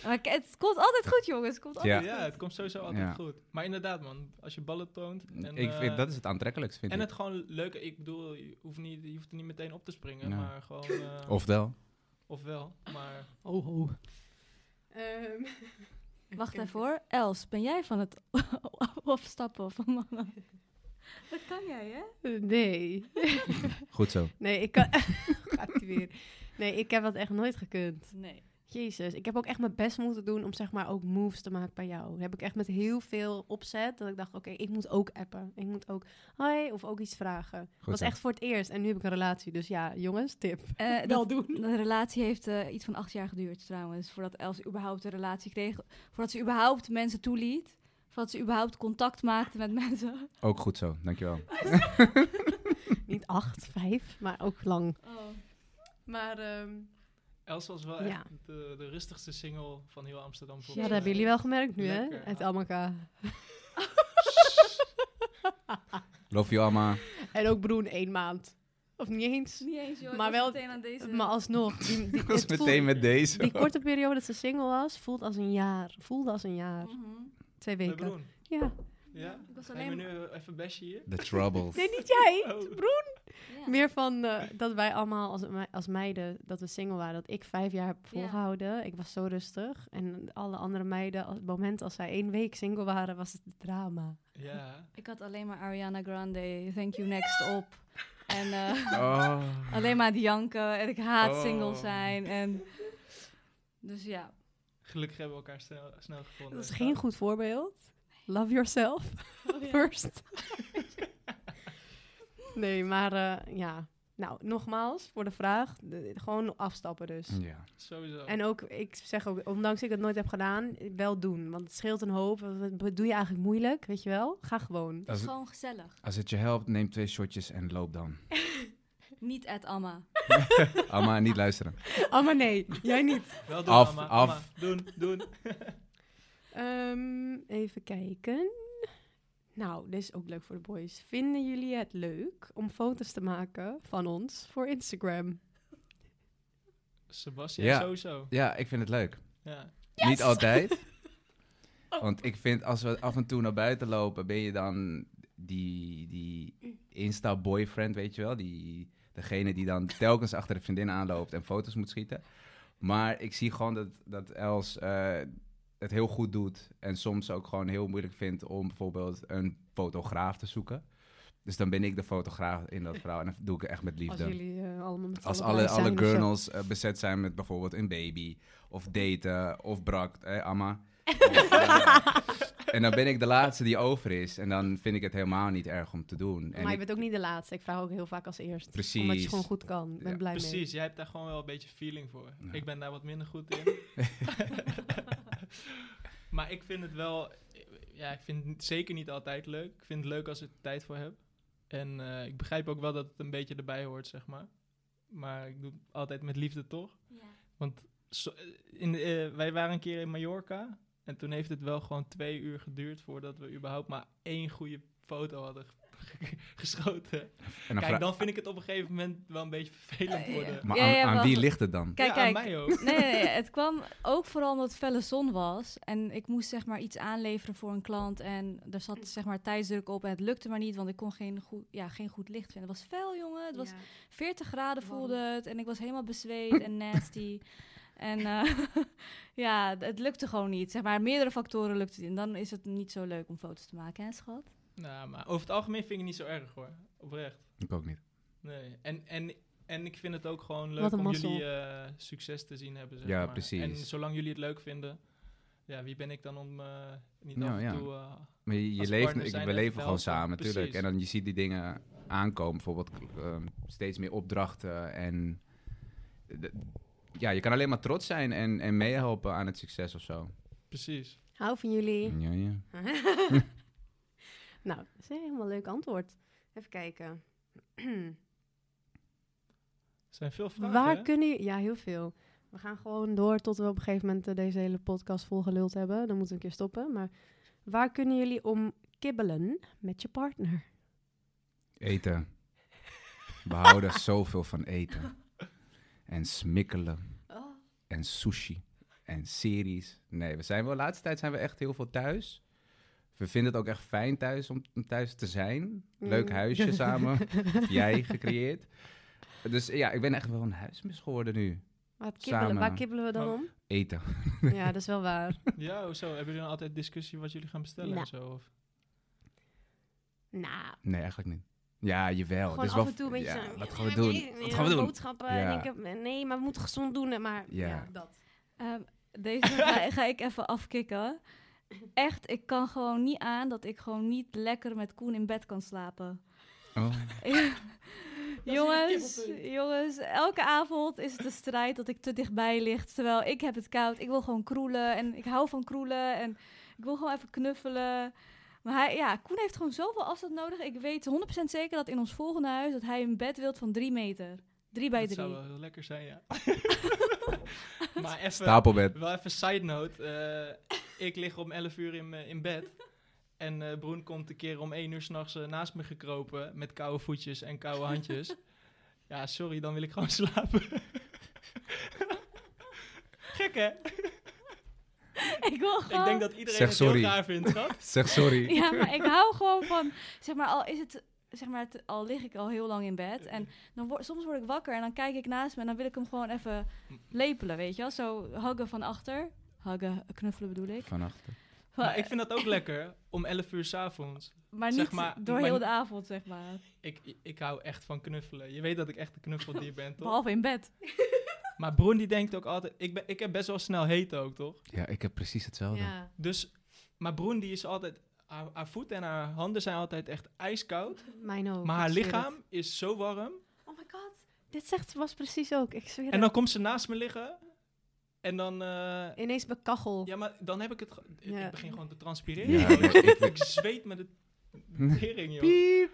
maar het komt altijd goed, jongens. Het komt altijd Ja. Ja, het komt sowieso altijd Ja. goed. Maar inderdaad, man, als je ballen toont. En, ik eh, vind, dat is het aantrekkelijkst, vind en ik. het gewoon leuk. Ik bedoel, je hoeft, niet, je hoeft er niet meteen op te springen, Ja. maar gewoon. eh, Ofwel. Ofwel, maar. Oh, ho. Ehm, Wacht even hoor. Els, ben jij van het (laughs) opstappen van mannen? Dat kan jij, hè? nee. Goed zo. Nee, ik kan... (laughs) Gaat weer. Nee, ik heb dat echt nooit gekund. Nee. Jezus, ik heb ook echt mijn best moeten doen om zeg maar ook moves te maken bij jou. heb ik echt met heel veel opzet dat ik dacht, oké, ik moet ook appen. Ik moet ook hi of ook iets vragen. Dat was echt voor het eerst en nu heb ik een relatie. Dus ja, jongens, tip. Eh, (laughs) Wel doen. De relatie heeft eh, iets van acht jaar geduurd trouwens. Voordat Els überhaupt een relatie kreeg. Voordat ze überhaupt mensen toeliet. Voordat ze überhaupt contact maakte met mensen. (laughs) Ook goed zo, dankjewel. (laughs) Niet acht, vijf, maar ook lang. Oh. Maar ehm, Els was wel Ja. echt de, de rustigste single van heel Amsterdam. ja, dat mij. hebben jullie wel gemerkt nu, Lekker, hè? Uit ja. Almaka. (laughs) Love you, Alma. En ook Broen één maand. Of niet eens. Niet eens, joh. Maar wel- meteen aan deze... Maar alsnog. Die, (laughs) was meteen met deze. die korte periode dat ze single was, voelt als een jaar. Voelde als een jaar. Mhm. Twee Met weken. Broen. Ja. Ja? Ik was alleen me nu even besje hier? The Troubles. (laughs) Nee, niet jij. Oh. Ja. Meer van eh, dat wij allemaal als, me- als meiden, dat we single waren, dat ik vijf jaar heb volgehouden. Ik was zo rustig. En alle andere meiden, op het moment als zij één week single waren, was het drama. Ja. Ik had alleen maar Ariana Grande, Thank You Next op. En eh, (laughs) Oh. alleen maar die janken. En ik haat Oh. single zijn. En dus ja. Gelukkig hebben we elkaar snel, snel gevonden. Dat is geen goed voorbeeld. Love yourself (laughs) first. nee, maar eh, ja. Nou, nogmaals, voor de vraag, de- gewoon afstappen dus. Ja. Sowieso. En ook, ik zeg ook, ondanks ik het nooit heb gedaan, wel doen. Want het scheelt een hoop. Wat doe je eigenlijk moeilijk, weet je wel? Ga gewoon. Het is het, gewoon gezellig. als het je helpt, neem twee shotjes en loop dan. (laughs) Niet at Amma. (laughs) Alma, niet luisteren. Oh, maar nee, jij niet. Wel doen, Af, Amma, af. Amma. Doen, doen. Ehm, even kijken. Nou, dit is ook leuk voor de boys. Vinden jullie het leuk om foto's te maken van ons voor Instagram? Sebastian, Ja. sowieso. Ja, ik vind het leuk. Ja. Niet altijd. (laughs) Want ik vind als we af en toe naar buiten lopen, ben je dan die, die Insta-boyfriend, weet je wel? Die, degene die dan telkens achter de vriendin aanloopt en foto's moet schieten. Maar ik zie gewoon dat, dat Els eh, het heel goed doet. En soms ook gewoon heel moeilijk vindt om bijvoorbeeld een fotograaf te zoeken. Dus dan ben ik de fotograaf in dat verhaal. En dat doe ik echt met Als liefde. jullie eh, allemaal met Als alle, alle girls eh, bezet zijn met bijvoorbeeld een baby, of daten, of brak, eh, Amma. Of, (laughs) en dan ben ik de laatste die over is. En dan vind ik het helemaal niet erg om te doen. En maar je ik- bent ook niet de laatste. Ik vraag ook heel vaak als eerst. Precies. Omdat je gewoon goed kan. Ik ben Ja, blij mee. Precies, jij hebt daar gewoon wel een beetje feeling voor. Ja. Ik ben daar wat minder goed in. (laughs) maar ik vind het wel... Ja, ik vind het zeker niet altijd leuk. Ik vind het leuk als ik er tijd voor heb. En eh, ik begrijp ook wel dat het een beetje erbij hoort, zeg maar. Maar ik doe het altijd met liefde toch. Want zo- in, eh, wij waren een keer in Mallorca. En toen heeft het wel gewoon twee uur geduurd voordat we überhaupt maar één goede foto hadden ge- geschoten. en dan Kijk, dan vind ik het op een gegeven moment wel een beetje vervelend worden. Maar Ja, aan, ja, aan wacht. wie ligt het dan? Kijk, ja, kijk. aan mij ook. Nee, nee, nee, het kwam ook vooral omdat het felle zon was. En ik moest zeg maar iets aanleveren voor een klant. En er zat zeg maar tijdsdruk op. En het lukte maar niet, want ik kon geen goed, ja, geen goed licht vinden. Het was fel, jongen. Het was Ja. 40 graden voelde het. En ik was helemaal bezweet en nasty. (laughs) En eh, (laughs) ja, het lukte gewoon niet. Zeg maar, meerdere factoren lukte het. En dan is het niet zo leuk om foto's te maken, hè, schat? Nou, maar over het algemeen vind ik het niet zo erg hoor. Oprecht. Ik ook niet. Nee. En, en, en ik vind het ook gewoon leuk om jullie eh, succes te zien hebben. Zeg Ja, maar. precies. En zolang jullie het leuk vinden, ja, ja, wie ben ik dan om eh, niet Ja, af en ja. toe... eh, Maar je, leeft, ik, we even leven gewoon samen, natuurlijk. En dan je ziet die dingen aankomen, bijvoorbeeld ehm, steeds meer opdrachten. En de- ja, je kan alleen maar trots zijn en, en meehelpen aan het succes of zo. precies. Hou van jullie. Ja, ja. (laughs) (laughs) nou, dat is een helemaal leuk antwoord. Even kijken. Er zijn veel vragen, Waar hè? kunnen jullie... Ja, heel veel. We gaan gewoon door tot we op een gegeven moment eh, deze hele podcast volgeluld hebben. Dan moeten we een keer stoppen. Maar waar kunnen jullie om kibbelen met je partner? Eten. We houden (laughs) zoveel van eten. En smikkelen. En sushi. En series. Nee, we zijn wel, de laatste tijd zijn we echt heel veel thuis. We vinden het ook echt fijn thuis om, om thuis te zijn. Leuk Mm. huisje (laughs) samen. Heb jij gecreëerd. Dus ja, ik ben echt wel een huismis geworden nu. Waar, kibbelen, Samen. waar kibbelen we dan Maar- om? Eten. (laughs) Ja, dat is wel waar. Ja, hoezo? Hebben jullie dan altijd discussie wat jullie gaan bestellen Nou. en zo? Of? Nou, Nee, eigenlijk niet. Ja, jawel. gewoon is af wel en toe een beetje... ja, zo- wat gaan we doen? Wat gaan we doen? Boodschappen. En ik heb, nee, maar we moeten gezond doen. Maar ja, Ja. dat. Ehm, deze ga, (laughs) ga ik even afkicken. Echt, ik kan gewoon niet aan dat ik gewoon niet lekker met Koen in bed kan slapen. Oh. (laughs) jongens, jongens, elke avond is het een strijd dat ik te dichtbij lig. Terwijl ik heb het koud. Ik wil gewoon kroelen en ik hou van kroelen en ik wil gewoon even knuffelen. Maar hij, ja, Koen heeft gewoon zoveel afstand nodig. Ik weet 100% zeker dat in ons volgende huis dat hij een bed wilt van 3 meter. 3 bij Dat 3. zou wel heel lekker zijn, ja. (laughs) maar even, Stapelbed. wel even side note. eh, ik lig om 11 uur in, in bed. En eh Broen komt een keer om 1 uur s'nachts naast me gekropen. Met koude voetjes en koude handjes. (laughs) Ja, sorry, dan wil ik gewoon (laughs) slapen. Gek hè? (laughs) ik wil gewoon... Ik denk dat iedereen Zeg het sorry. heel raar vindt, schat. (laughs) Zeg sorry. (laughs) Ja, maar ik hou gewoon van, zeg maar, al is het, zeg maar, het- al lig ik al heel lang in bed en dan word, soms word ik wakker en dan kijk ik naast me en dan wil ik hem gewoon even lepelen, weet je wel? Zo huggen van achter. Huggen, knuffelen bedoel ik. Van achter. Maar ik vind dat ook lekker om 11 uur s'avonds. Maar niet zeg maar, door maar- heel de avond, zeg maar. Ik, ik, ik hou echt van knuffelen. Je weet dat ik echt een knuffeldier ben, toch? Behalve in bed. Maar Broen die denkt ook altijd... Ik, ben, ik heb best wel snel heet ook, toch? Ja, ik heb precies hetzelfde. Ja. Dus... Maar Broen die is altijd... Haar, haar voeten en haar handen zijn altijd echt ijskoud. Mijn ook. maar haar het. lichaam is zo warm. Oh my god. Dit zegt was precies ook. Ik zweer En het. dan komt ze naast me liggen. En dan... eh, Ineens mijn kachel. ja, maar dan heb ik het... ik- Ja. Ik begin gewoon te transpireren. Ja, ik- ik zweet met de (laughs) tering, joh. Piep.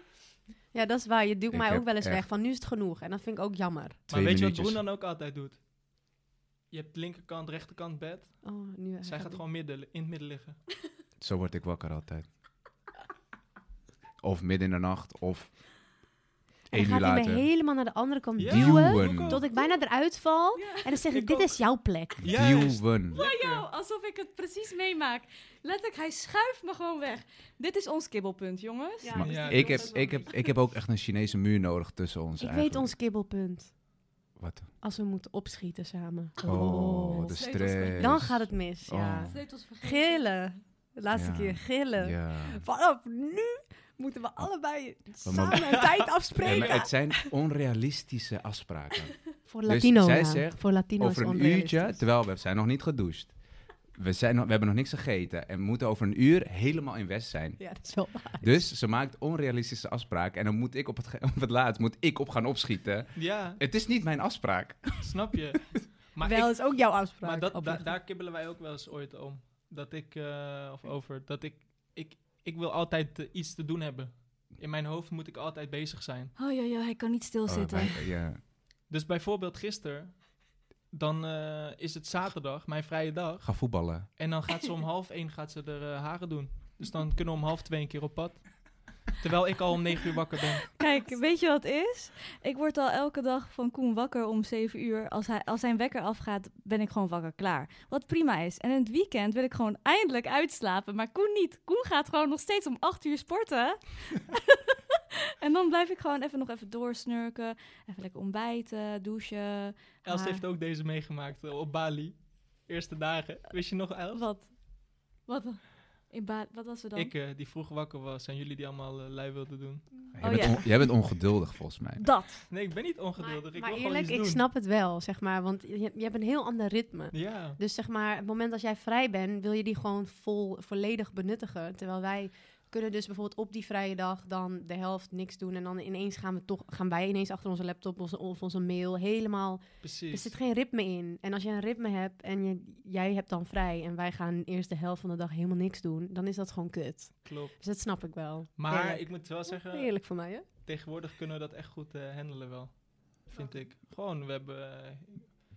Ja, dat is waar. Je duwt Ik mij heb ook wel eens echt- weg. Van nu is het genoeg. En dat vind ik ook jammer. Maar Twee weet je wat minuutjes. Broen dan ook altijd doet? Je hebt linkerkant, rechterkant bed. Oh, nu Zij gaat gewoon midden, in het midden liggen. Zo word ik wakker altijd. Of midden in de nacht, of En gaat hij me helemaal naar de andere kant Ja, duwen. Tot ik bijna eruit val. En dan zeg ik, Ik dit ook. is jouw plek. Juist. Duwen. Yo, alsof ik het precies meemaak. Letterlijk, hij schuift me gewoon weg. Dit is ons kibbelpunt, jongens. Ja, dus Ja, ik, heb, ik, heb, ik heb ook echt een Chinese muur nodig tussen ons Ik eigenlijk. weet ons kibbelpunt. Wat? Als we moeten opschieten samen. Oh, de sleutels mee. stress. Dan gaat het mis, ja. Oh. Vergeten. Gillen. De laatste Ja. keer gillen. Ja. Vanaf nu moeten we allebei maar- samen een tijd Nee, afspreken. maar het zijn onrealistische afspraken. Voor Dus Latino, zij ja. zegt, Voor Latino over een uurtje, terwijl we zijn nog niet gedoucht. We, zijn we hebben nog niks gegeten en we moeten over een uur helemaal in West zijn. Ja, dat is wel waar. Dus ze maakt onrealistische afspraken en dan moet ik op het, (laughs) op het laatst moet ik op gaan opschieten. Ja, Het is niet mijn afspraak. snap je. (laughs) Maar, wel ik, is ook jouw afspraak. maar dat, da- daar kibbelen wij ook wel eens ooit om. Dat ik, eh, of over, dat ik, ik, wil altijd eh, iets te doen hebben. In mijn hoofd moet ik altijd bezig zijn. Oh ja, ja, hij kan niet stilzitten. Oh, wij- ja. Dus bijvoorbeeld gisteren, dan eh, is het zaterdag, mijn vrije dag. Ga voetballen. En dan gaat ze om half één gaat ze er eh, haren doen. Dus dan kunnen we om half twee een keer op pad. Terwijl ik al om negen uur wakker ben. Kijk, weet je wat het is? Ik word al elke dag van Koen wakker om 7 uur. Als, hij, als zijn wekker afgaat, ben ik gewoon wakker klaar. Wat prima is. En in het weekend wil ik gewoon eindelijk uitslapen. Maar Koen niet. Koen gaat gewoon nog steeds om 8 uur sporten. (laughs) en dan blijf ik gewoon even nog even doorsnurken. Even lekker ontbijten, douchen. Els haar. heeft ook deze meegemaakt eh, op Bali. Eerste dagen. Wist je nog, Els? Wat? Wat? In ba- wat was er dan? Ik, eh, die vroeg wakker was en jullie die allemaal eh, lui wilden doen. Jij, Oh, bent ja. jij bent ongeduldig volgens mij. Dat. Nee, ik ben niet ongeduldig. ik maar wil eerlijk, gewoon iets ik doen. snap het wel, zeg maar. Want je, je hebt een heel ander ritme. Ja, Dus zeg maar, het moment dat jij vrij bent, wil je die gewoon vol, volledig benuttigen. Terwijl wij kunnen dus bijvoorbeeld op die vrije dag dan de helft niks doen. En dan ineens gaan, we toch, gaan wij ineens achter onze laptop of, of onze mail helemaal... Er precies. zit geen ritme in. En als je een ritme hebt en je, jij hebt dan vrij... en wij gaan eerst de helft van de dag helemaal niks doen... dan is dat gewoon kut. Klopt. Dus dat snap ik wel. Maar ik moet wel zeggen, Eerlijk van mij, hè? tegenwoordig kunnen we dat echt goed eh, handelen wel. Vind ik. Gewoon, we hebben... eh,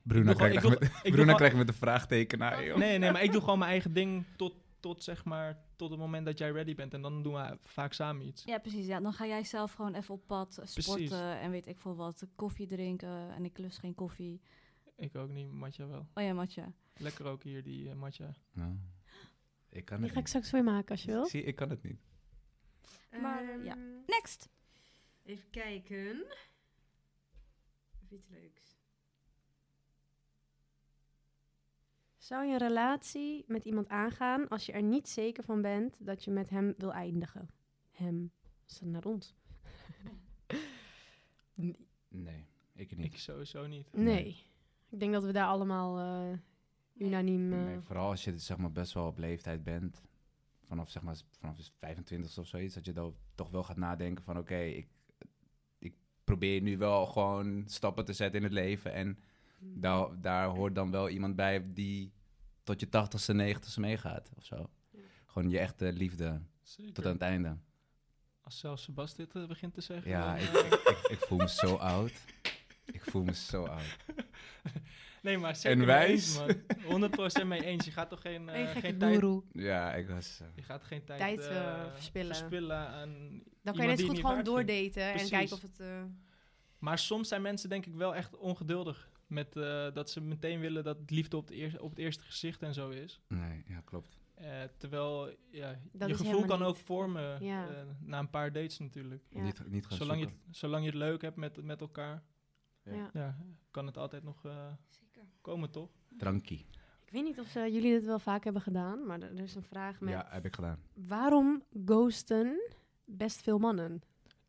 Bruna krijgt gewoon- met, Bruna gewoon- krijgt met een vraagteken naar joh. Nee, nee, maar ik doe gewoon mijn eigen ding tot, tot zeg maar, tot het moment dat jij ready bent. En dan doen we vaak samen iets. Ja, precies. Ja. Dan ga jij zelf gewoon even op pad sporten Precies. en weet ik veel wat. Koffie drinken en ik lust geen koffie. Ik ook niet, Matja wel. Oh ja, Matja. Lekker ook hier, die Matja. Nou, ik kan Die het ga ik straks voor je maken als je wil. Zie, ik kan het niet. Maar, Ehm, ja. Next. Even kijken. Of iets leuks. Zou je een relatie met iemand aangaan als je er niet zeker van bent dat je met hem wil eindigen? Hem. Is dat naar ons? Nee, ik niet. Ik sowieso niet. Nee. Ik denk dat we daar allemaal eh, unaniem... eh, Nee, vooral als je zeg maar, best wel op leeftijd bent. Vanaf, zeg maar, vanaf je 25 of zoiets. Dat je dan toch wel gaat nadenken van... Oké, ik, ik probeer nu wel gewoon stappen te zetten in het leven. En daar, daar hoort dan wel iemand bij die tot je 80ste, 90ste meegaat. Of zo. Gewoon je echte liefde Zeker. tot aan het einde. Als zelfs Sebas dit eh, begint te zeggen. Ja, dan, ik, eh, ik, ik, ik voel me zo oud. Ik voel me zo oud. (laughs) nee, maar zeker En wijs. eens, man. 100% mee eens. Je gaat toch geen, eh, een gekke geen tijd... Ja, ik was... Je gaat geen tijd, Tijd, verspillen. verspillen aan Dan kan je net goed gewoon doordaten en kijken of het... eh, Maar soms zijn mensen denk ik wel echt ongeduldig. Met, eh, dat ze meteen willen dat het liefde op, het eer- op het eerste gezicht en zo is. Nee, ja, klopt. Eh, terwijl ja, Dat je gevoel kan ook vormen Ja. eh, na een paar dates natuurlijk. Ja. Niet, niet gaan Zolang je, zoeken. zolang je het leuk hebt met, met elkaar, Ja. Ja. kan het altijd nog eh, komen, toch? Drankie. Ik weet niet of ze, jullie dit wel vaak hebben gedaan, maar er, er is een vraag met... Ja, heb ik gedaan. Waarom ghosten best veel mannen?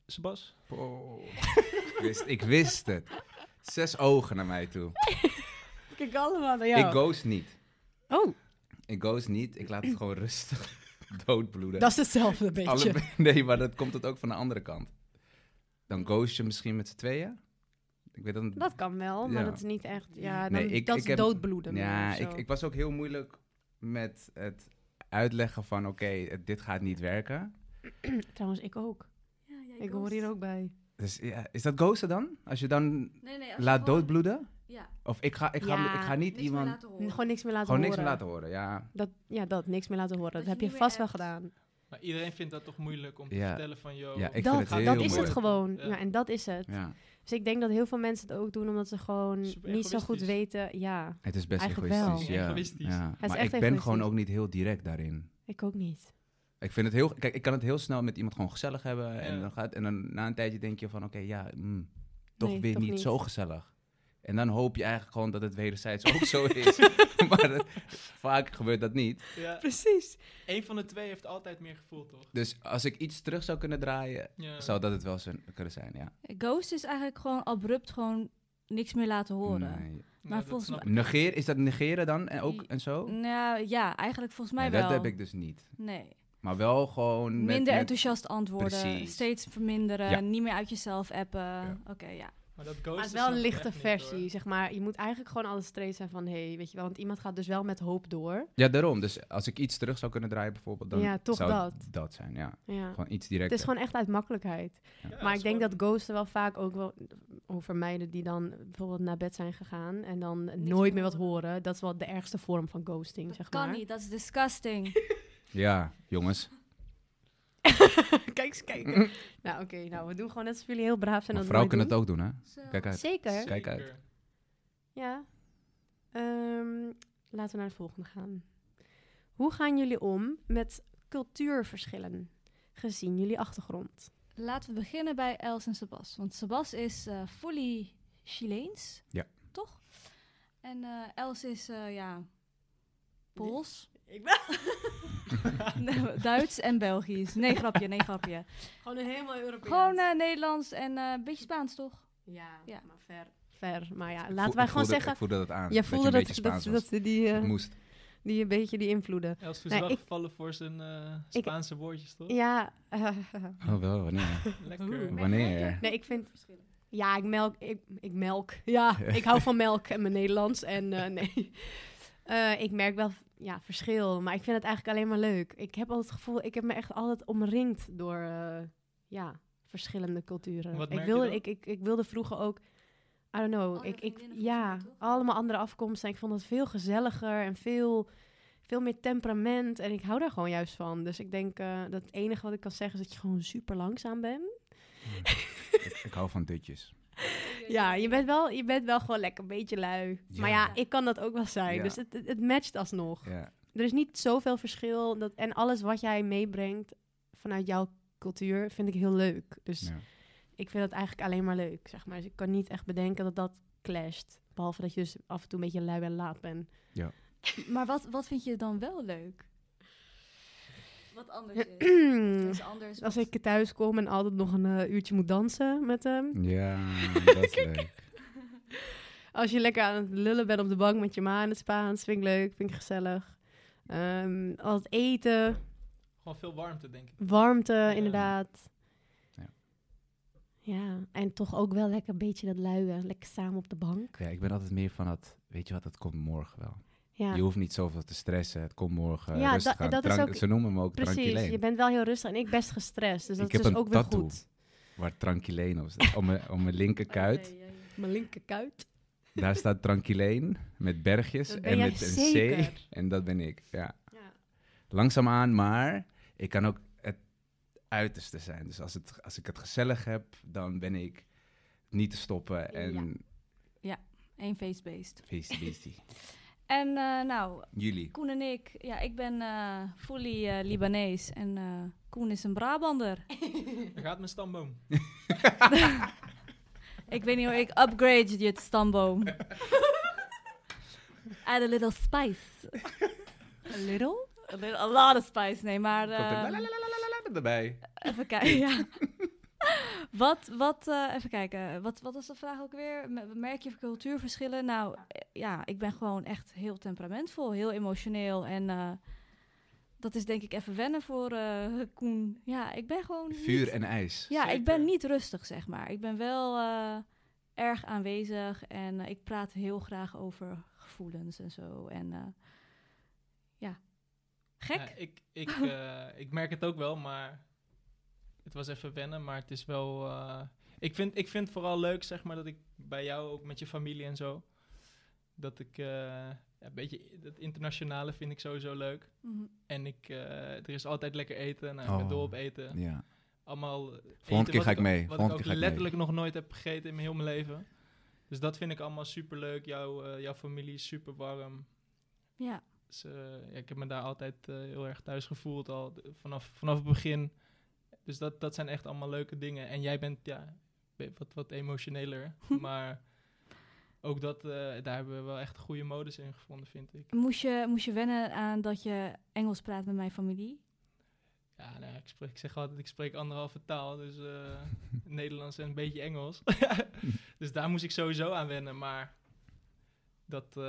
Sebas? (laughs) ik, wist, ik wist het. Zes ogen naar mij toe. (laughs) Kijk allemaal naar Ik ghost niet. Oh, Ik ghost niet. Ik laat het gewoon rustig (laughs) doodbloeden. dat is hetzelfde beetje. Alle- (laughs) nee, maar dat komt het ook van de andere kant. Dan ghost je misschien met z'n tweeën. Ik weet dat... Dat kan wel, maar Ja. dat is niet echt... Ja, dan, Nee, ik- dat ik is heb- doodbloeden. ja, ik, ik was ook heel moeilijk met het uitleggen van... Oké, dit gaat niet werken. (clears throat) Trouwens, ik ook. Ja, jij Ik hoor hier ook bij. Dus ja, is dat ghosten dan? Als je dan Nee, nee, als je laat gewoon- doodbloeden? Ja, Of ik ga, ik ga, Ja, ik ga niet niks meer iemand... laten horen. Gewoon niks meer laten Gewoon niks horen. meer laten horen, ja. Dat, ja, dat. Niks meer laten horen. Dat, Dat heb je vast wel gedaan. Maar iedereen vindt dat toch moeilijk om te Ja. vertellen van, yo, Ja, ik dat vind het heel dat is het gewoon. Ja. Ja. en dat is het. ja. Dus ik denk dat heel veel mensen het ook doen omdat ze gewoon niet zo goed weten. Ja, Het is best egoïstisch. wel. Ja. Egoïstisch. Ja. Het is Maar echt ik ben gewoon ook niet heel direct daarin. ik ook niet. Ik vind het heel... Kijk, ik kan het heel snel met iemand gewoon gezellig hebben. En, dan gaat, en dan na een tijdje denk je van... Oké, ja, mm, toch Nee, weer toch niet, niet. zo gezellig. En dan hoop je eigenlijk gewoon dat het wederzijds ook zo (laughs) is. (laughs) maar dat- vaak gebeurt dat niet. Ja, Precies. één van de twee heeft altijd meer gevoel, toch? Dus als ik iets terug zou kunnen draaien... Ja. Zou dat het wel zo kunnen zijn, ja. Ghost is eigenlijk gewoon abrupt gewoon niks meer laten horen. Nee. Ja, dat volgens mij-. Negeer, is dat negeren dan en ook en zo? Nou ja, eigenlijk volgens mij Nee, wel. dat heb ik dus niet. Nee. Maar wel gewoon met... Minder met- enthousiast antwoorden, Precies. steeds verminderen, Ja. niet meer uit jezelf appen. Oké, ja. Maar dat Maar het is wel een lichte niet, versie, zeg maar. Je moet eigenlijk gewoon altijd straight zijn van, hé, hey, weet je wel. Want iemand gaat dus wel met hoop door. Ja, daarom. Dus als ik iets terug zou kunnen draaien bijvoorbeeld, dan Ja, toch zou dat. dat zijn, ja. Ja. Gewoon iets Het direct. is gewoon echt uit makkelijkheid. Ja, maar het ik denk gewoon- dat ghosten wel vaak ook wel over meiden die dan bijvoorbeeld naar bed zijn gegaan en dan nooit meer wat horen. Dat is wel de ergste vorm van ghosting, Dat zeg kan maar. niet, dat is disgusting. (laughs) Ja, jongens. (laughs) kijk eens, kijk. (laughs) nou, oké, nou, we doen gewoon net alsof jullie heel braaf zijn. Maar en vrouwen kunnen het ook doen, hè? Zo. Kijk uit. Zeker. Kijk uit. Ja. Ehm, laten we naar de volgende gaan. Hoe gaan jullie om met cultuurverschillen, gezien jullie achtergrond? Laten we beginnen bij Els en Sebas. Want Sebas is eh fully Chileens. Ja. Toch? En eh, Els is, eh, ja, Pools. Ik ben (laughs) Nee, Duits en Belgisch. Nee, grapje, nee, grapje. gewoon een helemaal Europees. Gewoon eh, Nederlands en eh, een beetje Spaans, toch? ja, ja. maar ver. Ver, maar ja, Ik laten voel- wij gewoon zeggen... Ik voelde dat aan. Je voelde dat, dat, die, eh, moest. die een beetje die invloeden. Els is Nee, wel ik- gevallen voor zijn eh, Ik- Spaanse woordjes, toch? Ja, Oh, wel, wanneer? (laughs) Lekker. Wanneer? nee, ik vind... Ja, ik melk, ik, ik melk. Ja, ik hou van melk en mijn Nederlands. En eh, nee, (laughs) Eh, ik merk wel ja, verschil, maar ik vind het eigenlijk alleen maar leuk. Ik heb altijd het gevoel, ik heb me echt altijd omringd door eh, ja, verschillende culturen. Wat ik, merk je wilde, dan? ik, ik, ik wilde vroeger ook, I don't know, Andere ik, ik, ja, allemaal andere afkomsten. En ik vond het veel gezelliger en veel, veel meer temperament. En ik hou daar gewoon juist van. Dus ik denk eh, dat het enige wat ik kan zeggen is dat je gewoon super langzaam bent. (laughs) ik, ik hou van dutjes. Ja, je bent wel, je bent wel gewoon lekker een beetje lui. Maar ja, Ja. ik kan dat ook wel zijn. Ja. Dus het, het, het matcht alsnog. Ja. Er is niet zoveel verschil. Dat, en alles wat jij meebrengt vanuit jouw cultuur vind ik heel leuk. Dus ja. ik vind het eigenlijk alleen maar leuk, zeg maar. Dus ik kan niet echt bedenken dat dat clasht. Behalve dat je dus af en toe een beetje lui en laat bent. Maar wat, wat vind je dan wel leuk? Wat anders is. (clears throat) is anders. Als ik thuis kom en altijd nog een eh, uurtje moet dansen met hem. Ja, (laughs) dat is leuk. (laughs) Als je lekker aan het lullen bent op de bank met je ma in het Spaans, vind ik leuk, vind ik gezellig. Ehm al het eten, Gewoon veel warmte, denk ik. warmte, inderdaad. Ja. Ja, en toch ook wel lekker een beetje dat luie, lekker samen op de bank. Ja, ik ben altijd meer van het, weet je wat, het komt morgen wel. Ja, Je hoeft niet zoveel te stressen, het komt morgen Ja, rustig da- aan. dat is ook- Ze noemen me ook precies. tranquileen. Je bent wel heel rustig en ik best gestrest, dus dat Ik is dus ook weer goed. Waar tranquileen op staat. Om mijn, om mijn linkerkuit. Mijn linkerkuit. Daar staat tranquileen met bergjes en met een. C. En dat ben ik, ja. Ja. Langzaamaan, maar ik kan ook het uiterste zijn. Dus als, het, als ik het gezellig heb, dan ben ik niet te stoppen en Eén face-based. feestie (laughs) beestie. En eh, nou, Jullie. Koen en ik, ja, ik ben eh fully eh, Libanees en eh, Koen is een Brabander. (laughs) Daar gaat mijn stamboom. (laughs) ik weet niet hoe ik upgrade je stamboom. (laughs) Add a little spice. A little? A, little, a lot of spice, nee, maar... Erbij. Even kijken, ja. (laughs) wat, wat, eh, even kijken, wat, wat was de vraag ook weer? Me- Merk je cultuurverschillen? Nou, eh, ja, ik ben gewoon echt heel temperamentvol, heel emotioneel. En eh, dat is denk ik even wennen voor eh, (laughs) Koen. Ja, ik ben gewoon... Vuur niet- en ijs. Ja, ik ben niet rustig, zeg maar. Ik ben wel eh, erg aanwezig en ik praat heel graag over gevoelens en zo. En eh, ja, gek. Ja, ik, ik, eh, ik merk het ook wel, maar het was even wennen. Maar het is wel... eh, ik, vind, ik vind het vooral leuk, zeg maar, dat ik bij jou, ook met je familie en zo... Dat ik... eh, ja, een beetje dat internationale vind ik sowieso leuk. Mhm. En ik, eh, er is altijd lekker eten. Nou, ik ben Oh. dol op eten. Ja. Allemaal eh, keer ga ik ook- mee. Wat Volgende ik ook keer ga ik letterlijk nog nooit heb gegeten in mijn heel mijn leven. Dus dat vind ik allemaal super leuk. Jouw, eh, jouw familie is super warm. Ja, Dus, ja, ik heb me daar altijd heel erg thuis gevoeld al vanaf, vanaf het begin. Dus dat, dat zijn echt allemaal leuke dingen. En jij bent ja, wat, wat emotioneler. (laughs) maar ook dat, eh, daar hebben we wel echt goede modus in gevonden, vind ik. moest je, moest je wennen aan dat je Engels praat met mijn familie? Ja, nou, ik, spreek, ik zeg altijd, ik spreek anderhalve taal. Dus eh, (laughs) Nederlands en een beetje Engels. (laughs) dus daar moest ik sowieso aan wennen. Maar dat, eh,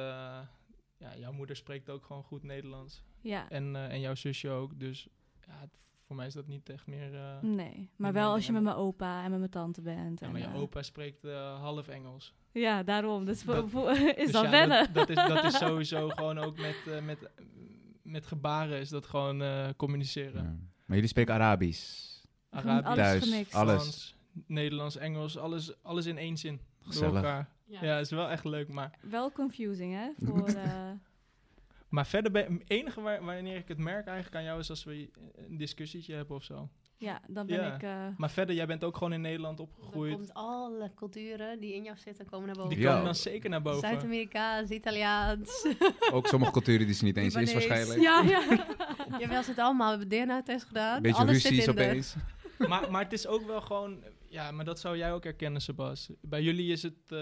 ja, jouw moeder spreekt ook gewoon goed Nederlands. Ja, En, en jouw zusje ook. Dus ja, het- voor mij is dat niet echt meer... eh, nee. Maar wel als je met mijn opa en met mijn tante bent. ja, en, maar je eh, opa spreekt eh, half Engels. Ja, daarom. Dus voor- Dat- voor- (laughs) is Dus dat ja, wennen? Dat, dat, is, dat is (laughs) sowieso gewoon ook met, eh, met, met gebaren is dat gewoon eh, communiceren. Ja. Maar jullie spreken Arabisch. Arabisch, alles Thuis, gemixt. alles. Frans, Nederlands, Engels, alles, alles in één zin. Door Gezellig. elkaar. Ja, is wel echt leuk. Maar, Wel confusing, hè? Voor, (laughs) eh, maar verder, ben, het enige waar, wanneer ik het merk eigenlijk aan jou is als we een discussietje hebben of zo. ja, dan ben Ja. ik... eh, Maar verder, jij bent ook gewoon in Nederland opgegroeid. komt alle culturen die in jou zitten, komen naar boven. Die Ja. komen dan zeker naar boven. Zuid-Amerikaans, Italiaans. (laughs) Ook sommige culturen die ze niet eens is waarschijnlijk. Ja, ja. (laughs) Jawel, ze het allemaal. We hebben DNA-test gedaan. Beetje Alles zit de- opeens. maar, maar het is ook wel gewoon... Ja, maar dat zou jij ook herkennen, Sebas. Bij jullie is het... eh,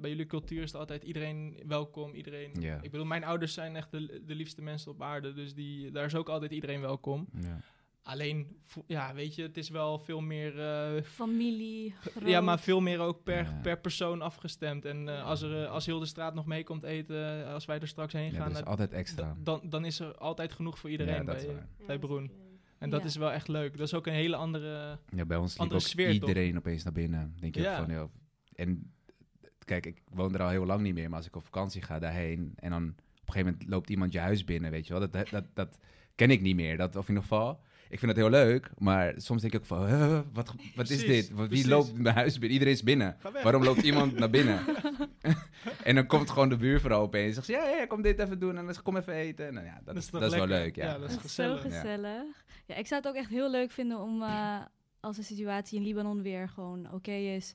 bij jullie cultuur is het altijd iedereen welkom. Iedereen... Ik bedoel, mijn ouders zijn echt de, de liefste mensen op aarde. Dus die, daar is ook altijd iedereen welkom. Ja. Alleen, ja, weet je, het is wel veel meer... eh, familie, groot. (laughs) ja, maar veel meer ook per, Ja. per persoon afgestemd. En eh, als, er, als heel de straat nog mee komt eten, als wij er straks heen Ja, gaan... dat is altijd extra. dan, dan is er altijd genoeg voor iedereen Ja, bij, bij Broen. En dat Ja. is wel echt leuk. Dat is ook een hele andere... Ja, bij ons liep ook sfeer, toch? iedereen opeens naar binnen. Denk je Ja. van, ja. En kijk, ik woon er al heel lang niet meer, maar als ik op vakantie ga daarheen en dan op een gegeven moment loopt iemand je huis binnen, weet je wel. Dat, dat, dat, dat ken ik niet meer. Dat, of in ieder geval, ik vind het heel leuk, maar soms denk ik ook van, huh, wat, wat is dit? Wie precies. loopt mijn huis binnen? Iedereen is binnen. Waarom loopt iemand naar binnen? (laughs) en dan komt gewoon de buurvrouw opeens en zegt ze, ja, ja, kom dit even doen en dan zegt, kom even eten. Nou ja, dat, is, dat is wel leuk, ja. Ja, dat is Zo gezellig. gezellig. Ja. ik zou het ook echt heel leuk vinden om, eh, als de situatie in Libanon weer gewoon oké is,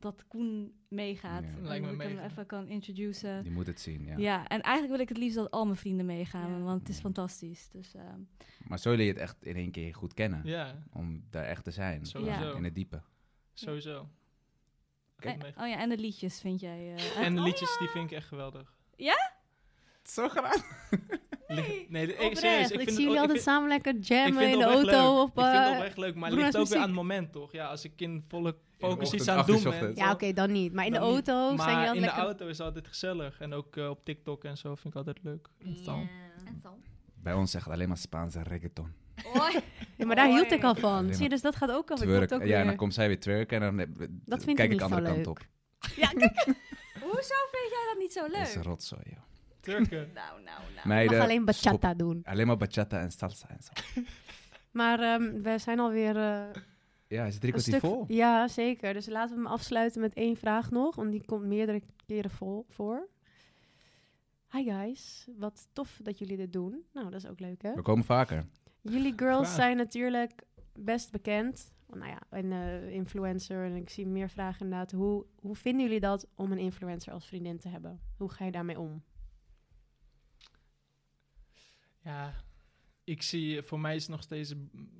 dat Koen meegaat. Ja. En Lijkt me dat ik hem even kan introduceren. Je moet het zien, ja. Ja. en eigenlijk wil ik het liefst dat al mijn vrienden meegaan, Ja. want het is Ja. fantastisch. Dus ehm, Maar zo leer je het echt in één keer goed kennen. Ja, Om daar echt te zijn. sowieso. In het diepe. Sowieso. Ik en, heb mee- oh ja, en de liedjes vind jij. eh, En de oh liedjes, die vind ik echt geweldig. Zo graag. (laughs) Lig- Nee, de- ik, Oprecht. serieus, ik, ik vind zie het jullie ook- ik altijd vind- samen lekker jammen in het de auto. leuk. Op, ik vind het eh, oprecht leuk, maar het (laughs) ligt ook weer aan het moment, toch? Ja, als ik in volle de focus iets aan het doen ben. ja, oké, dan niet. Maar in de auto zijn Maar jullie in de auto is altijd gezellig. En ook eh, op TikTok en zo vind ik altijd leuk. Zo. Bij ons zegt alleen maar Spaanse reggaeton. Ja, maar daar hield ik al van. Zie je, dus dat gaat ook al. Ik Twerk. ook Ja, en dan komt zij weer twerken en dan eh, Dat vind kijk ik niet andere zo kant leuk. op. (laughs) Hoezo vind jij dat niet zo Dat is leuk? rotzooi, joh. Turken. (laughs) Nou, nou, nou. Je mag Meiden, alleen stop. bachata doen. Alleen maar bachata en salsa en zo. (laughs) Maar ehm, we zijn alweer eh Ja, is het drie een kwartier stuk... vol? Ja, zeker. Dus laten we hem afsluiten met één vraag nog. Want die komt meerdere keren vol voor. Hi guys, wat tof dat jullie dit doen. Nou, dat is ook leuk hè? We komen vaker. Jullie girls Graag. zijn natuurlijk best bekend nou ja, een eh, influencer. En ik zie meer vragen inderdaad. Hoe, hoe vinden jullie dat om een influencer als vriendin te hebben? Hoe ga je daarmee om? Ja, ik zie, voor mij is nog steeds,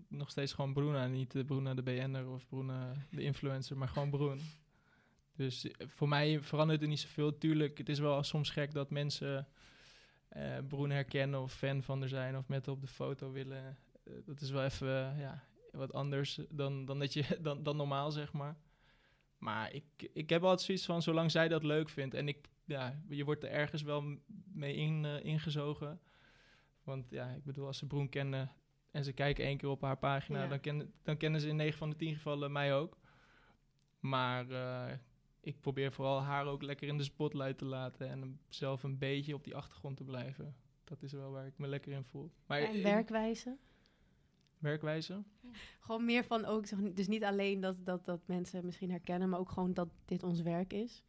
nog steeds gewoon Bruna. Niet de Bruna de BN'er of Bruna de influencer, maar gewoon Broen. Dus eh, voor mij verandert er niet zoveel. Tuurlijk, het is wel soms gek dat mensen eh Broen herkennen of fan van er zijn of met op de foto willen. Eh, dat is wel even ja, wat anders dan, dan, dat je, (laughs) dan, dan normaal, zeg maar. Maar ik, ik heb altijd zoiets van, zolang zij dat leuk vindt en ik, ja, je wordt er ergens wel mee in, ingezogen. Want ja, ik bedoel, als ze Broen kennen en ze kijken één keer op haar pagina, Ja. dan, kennen, dan kennen ze in 9 van de 10 gevallen mij ook. Maar eh, ik probeer vooral haar ook lekker in de spotlight te laten en zelf een beetje op die achtergrond te blijven. Dat is wel waar ik me lekker in voel. Maar En werkwijze? werkwijze? Gewoon meer van ook, zeg, dus niet alleen dat, dat, dat mensen misschien herkennen, maar ook gewoon dat dit ons werk is.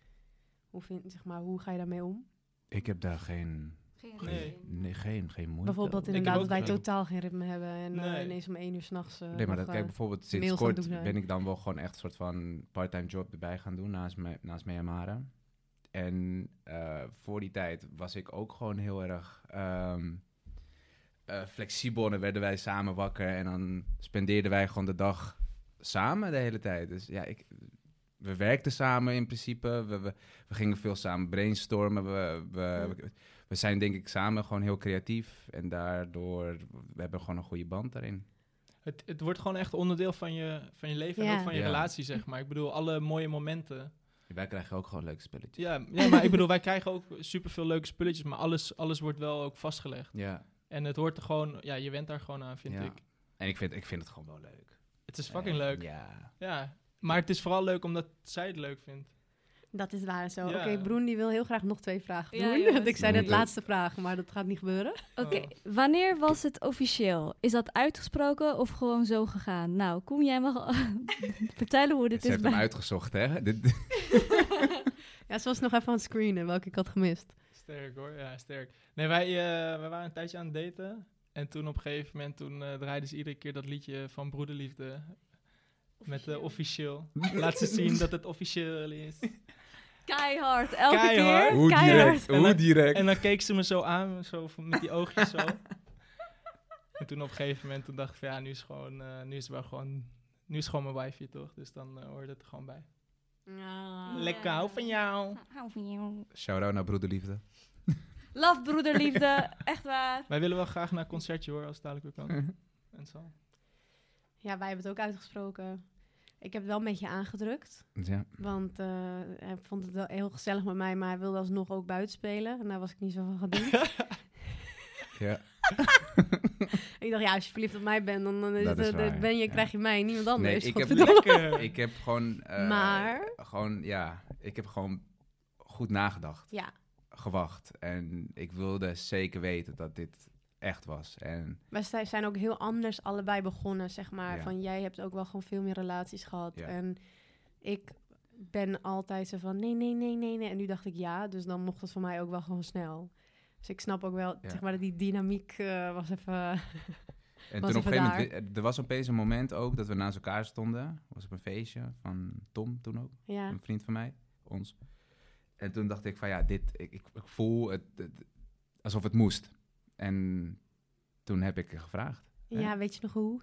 Hoe, vind, zeg maar, hoe ga je daarmee om? Ik heb daar geen, Geen Nee. nee, geen, geen moeite Bijvoorbeeld inderdaad dat wij totaal geen ritme hebben en eh, Nee. ineens om één uur s'nachts. nachts Nee, maar dat, kijk, bijvoorbeeld sinds kort ben ik dan wel gewoon echt een soort van part-time job erbij gaan doen naast, me, naast Myanmar. En eh, voor die tijd was ik ook gewoon heel erg ehm, eh, flexibel. En dan werden wij samen wakker en dan spendeerden wij gewoon de dag samen de hele tijd. Dus ja, ik, we werkten samen in principe. We, we, we gingen veel samen brainstormen. We, we, we, we zijn denk ik samen gewoon heel creatief. En daardoor, we hebben gewoon een goede band daarin. Het, het wordt gewoon echt onderdeel van je, van je leven en ook van je Ja. relatie, zeg maar. Ik bedoel, alle mooie momenten. Wij krijgen ook gewoon leuke spelletjes. Ja, ja maar ik bedoel, wij krijgen ook superveel leuke spulletjes, maar alles, alles wordt wel ook vastgelegd. Ja. En het hoort er gewoon, ja, je went daar gewoon aan, vind Ja. ik. En ik vind, ik vind het gewoon wel leuk. Het is fucking En leuk. Ja. Ja, maar het is vooral leuk omdat zij het leuk vindt. Dat is waar zo. Ja. Oké, Broen die wil heel graag nog twee vragen doen. Want ik zei net laatste vraag, maar dat gaat niet gebeuren. Oké, Oh. wanneer was het officieel? Is dat uitgesproken of gewoon zo gegaan? Nou, Koen, jij mag (laughs) vertellen hoe dit Ze is heeft hem bij... uitgezocht, hè? Dit, (laughs) Ja, ze was nog even aan het screenen, welke ik had gemist. Sterk hoor, ja, sterk. Nee, wij, eh, wij waren een tijdje aan het daten. En toen op een gegeven moment, toen eh, draaiden ze iedere keer dat liedje van Broederliefde. Met de officieel. Laat ze zien dat het officieel is. (laughs) Keihard, elke Keihard. keer. hoe keihard. direct, En hoe dan- direct. En dan keek ze me zo aan, zo met die oogjes zo. (laughs) En toen op een gegeven moment, toen dacht ik van ja, nu is, gewoon, eh, nu is het wel gewoon, nu is gewoon mijn wifi toch? Dus dan eh, hoort het er gewoon bij. Lekker, hou van jou. Hou van jou. Shout-out naar Broederliefde. (laughs) Love, broederliefde. Echt waar. Wij willen wel graag naar een concertje hoor, als het dadelijk weer kan. (laughs) En zo. Ja, wij hebben het ook uitgesproken. Ik heb het wel een beetje aangedrukt. Ja. Want eh, hij vond het wel heel gezellig met mij, maar hij wilde alsnog ook buiten spelen. En daar was ik niet zo van doen. (laughs) ja. (laughs) ik dacht, ja, als je verliefd op mij bent, dan, dan eh, waar, ben je, ja. krijg je mij, niemand anders. Nee, ik heb. Lekker. (laughs) ik heb gewoon... eh, Maar? Gewoon, ja. Ik heb gewoon goed nagedacht. Ja, Gewacht. En ik wilde zeker weten dat dit echt was. En wij zi- zijn ook heel anders allebei begonnen, zeg maar. Ja. Van, jij hebt ook wel gewoon veel meer relaties gehad. Ja. En ik ben altijd zo van, nee, nee, nee, nee, nee. En nu dacht ik ja, dus dan mocht het voor mij ook wel gewoon snel. Dus ik snap ook wel, Ja. zeg maar, dat die dynamiek eh, was even... En Was toen op een even gegeven moment, wi- er was opeens een moment ook dat we naast elkaar stonden. was op een feestje van Tom toen ook, ja. een vriend van mij, ons. En toen dacht ik van ja, dit, ik, ik, ik voel het, het- alsof het moest. En toen heb ik gevraagd. Ja, weet je nog hoe?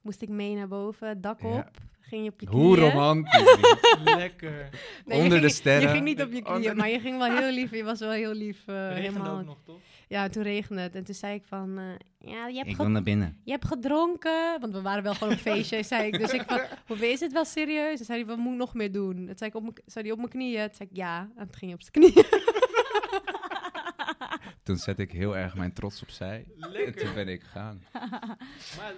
Moest ik mee naar boven, dak Ja. op, ging je op je Hoe knieën. romantisch. (laughs) Lekker. je Onder ging- de sterren. Je ging niet op je knieën, maar je ging wel heel (laughs) lief. Je was wel heel lief. eh, Regende helemaal. ook nog, toch? Ja, toen regende het. En toen zei ik van, eh, ja, je hebt, ik wil naar binnen. je hebt gedronken. Want we waren wel gewoon op een feestje, (laughs) zei ik. Dus ik van, hoe is het wel serieus? Toen zei hij, wat moet ik nog meer doen? Toen zei, ik op mijn, zei hij op mijn knieën. Toen zei ik, ja. En toen ging hij op zijn knieën. Toen zette ik heel erg mijn trots opzij. En Lekker. toen ben ik gegaan. (laughs) Maar, eh,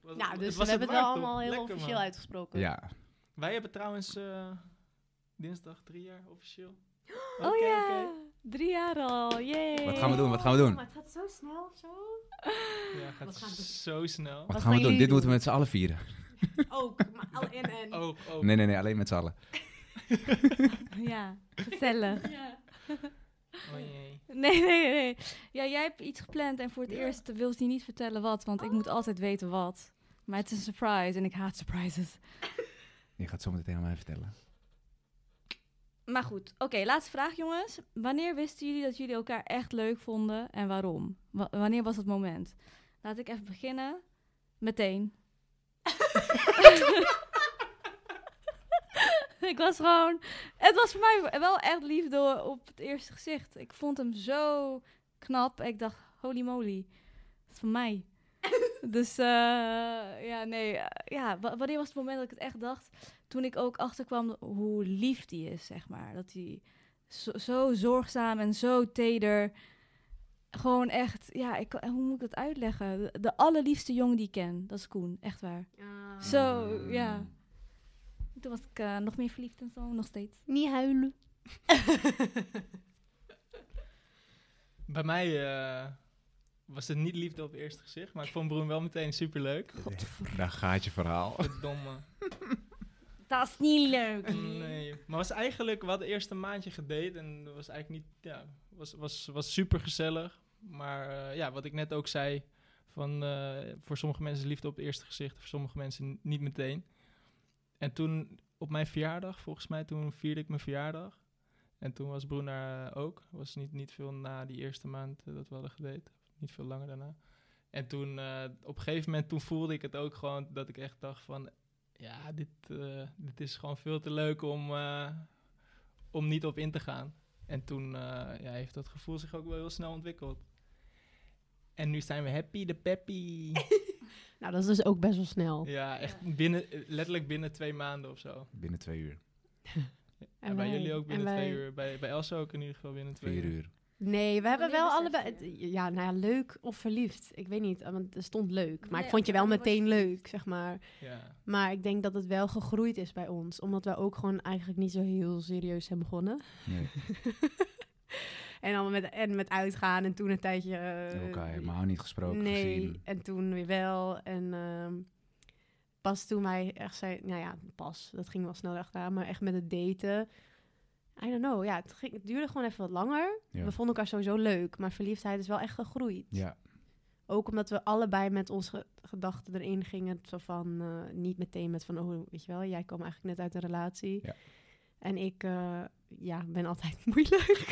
was- Nou, dus het we hebben het wel allemaal heel Lekker, officieel man. uitgesproken. Ja. Wij hebben trouwens eh, dinsdag drie jaar officieel. (gasps) Oh ja, drie jaar al. Yay. Wat gaan we doen? Wat gaan we doen? Oh, maar het gaat zo snel zo. (laughs) Ja, gaat Wat gaan we doen? zo snel. Wat Wat gaan we doen? Dit moeten we met z'n allen vieren. (laughs) Ook, maar al en en. Ook, ook. Nee, nee, nee, alleen met z'n allen. Ja, gezellig. Oh jee. (laughs) Nee, nee, nee. Ja, jij hebt iets gepland en voor het eerst wil je niet vertellen wat, want ik moet altijd weten wat. Maar het is een surprise en ik haat surprises. (laughs) Je gaat zo meteen aan mij vertellen. Maar goed, oké, laatste vraag jongens. Wanneer wisten jullie dat jullie elkaar echt leuk vonden en waarom? Wa- wanneer was het moment? Laat ik even beginnen. Meteen. (laughs) (laughs) ik was gewoon... Het was voor mij wel echt liefde op het eerste gezicht. Ik vond hem zo knap. Ik dacht, holy moly. Dat is van mij. (laughs) dus eh, ja, nee. eh, ja, wa- wanneer was het moment dat ik het echt dacht? Toen ik ook achterkwam hoe lief die is, zeg maar. Dat hij zo, zo zorgzaam en zo teder... Gewoon echt, ja, ik, hoe moet ik dat uitleggen? De, de allerliefste jongen die ik ken, dat is Koen, echt waar. Zo, ja. Toen was ik eh, nog meer verliefd en zo, nog steeds. Niet huilen. (laughs) Bij mij eh, was het niet liefde op het eerste gezicht, maar ik vond Broen wel meteen superleuk. Daar gaat je verhaal. Verdomme. (laughs) Dat is niet leuk. Nee, maar was eigenlijk, we hadden eerst een maandje gedate en dat was eigenlijk niet, ja, was, was, was super gezellig. Maar eh, ja, wat ik net ook zei, van eh, voor sommige mensen is liefde op het eerste gezicht, voor sommige mensen niet meteen. En toen op mijn verjaardag, volgens mij, toen vierde ik mijn verjaardag. En toen was daar ook. Was niet, niet veel na die eerste maand eh, dat we hadden gedate. Niet veel langer daarna. En toen, eh, op een gegeven moment, toen voelde ik het ook gewoon dat ik echt dacht van... Ja, dit, eh, dit is gewoon veel te leuk om, om niet op in te gaan. En toen ja, heeft dat gevoel zich ook wel heel snel ontwikkeld. En nu zijn we happy, de peppy. (laughs) Nou, dat is dus ook best wel snel. ja, echt binnen, letterlijk binnen twee maanden of zo. Binnen twee uur. (laughs) En, bij wij- jullie ook binnen en twee wij- uur. Bij, bij Elsa ook in ieder geval binnen twee Vier uur. uur. Nee, we hebben wel allebei... het- Ja, nou ja, leuk of verliefd. Ik weet niet, want er stond leuk. Maar Nee, ik vond je wel meteen leuk, zeg maar. Ja. Maar ik denk dat het wel gegroeid is bij ons. Omdat we ook gewoon eigenlijk niet zo heel serieus zijn begonnen. Nee, (laughs) En dan met, en met uitgaan en toen een tijdje... eh, elkaar helemaal niet gesproken, Nee, gezien. en toen weer wel. En ehm, pas toen wij echt zei... Nou ja, pas. Dat ging wel snel achteraan. Maar echt met het daten... I don't know. Ja, het, ging, het duurde gewoon even wat langer. Ja. We vonden elkaar sowieso leuk. Maar verliefdheid is wel echt gegroeid. Ja, Ook omdat we allebei met onze gedachten erin gingen. Zo van, eh, niet meteen met van, oh, weet je wel, jij kwam eigenlijk net uit een relatie. Ja. En ik, eh, ja, ben altijd (laughs) moeilijk.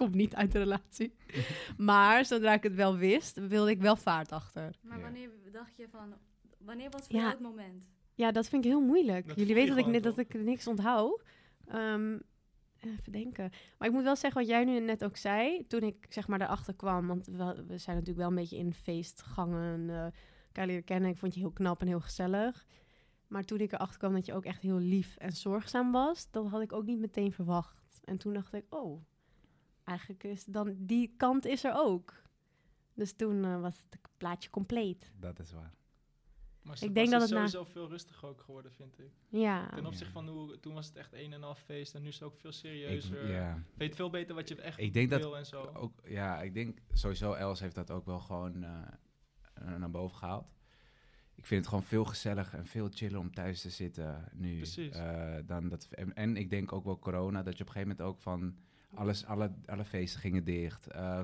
Ik kom niet uit een relatie. (laughs) maar zodra ik het wel wist, wilde ik wel vaart achter. Maar wanneer dacht je van... Wanneer was voor Ja. jou het moment? Ja, dat vind ik heel moeilijk. Dat Jullie weten dat ik, net, dat ik niks onthoud. Ehm, even denken. Maar ik moet wel zeggen wat jij nu net ook zei. Toen ik zeg maar daarachter kwam. Want we, we zijn natuurlijk wel een beetje in feestgangen. eh elkaar leren kennen. Ik vond je heel knap en heel gezellig. Maar toen ik erachter kwam dat je ook echt heel lief en zorgzaam was. Dat had ik ook niet meteen verwacht. En toen dacht ik, oh, eigenlijk is dan die kant is er ook. Dus toen eh, was het plaatje compleet. dat is waar. Maar Ik ik denk dat dat het na- sowieso veel rustiger ook geworden, vind ik. Ja. Ten opzichte van hoe, toen was het echt een en half feest en nu is het ook veel Ik, serieuzer. ja. Weet veel beter wat je echt Ik denk dat wil en zo. Ook, ja, ik denk sowieso Els heeft dat ook wel gewoon eh, eh, naar boven gehaald. Ik vind het gewoon veel gezelliger en veel chiller om thuis te zitten nu. Precies. eh, dan dat, en, en ik denk ook wel corona, dat je op een gegeven moment ook van alles, alle, alle feesten gingen dicht. eh,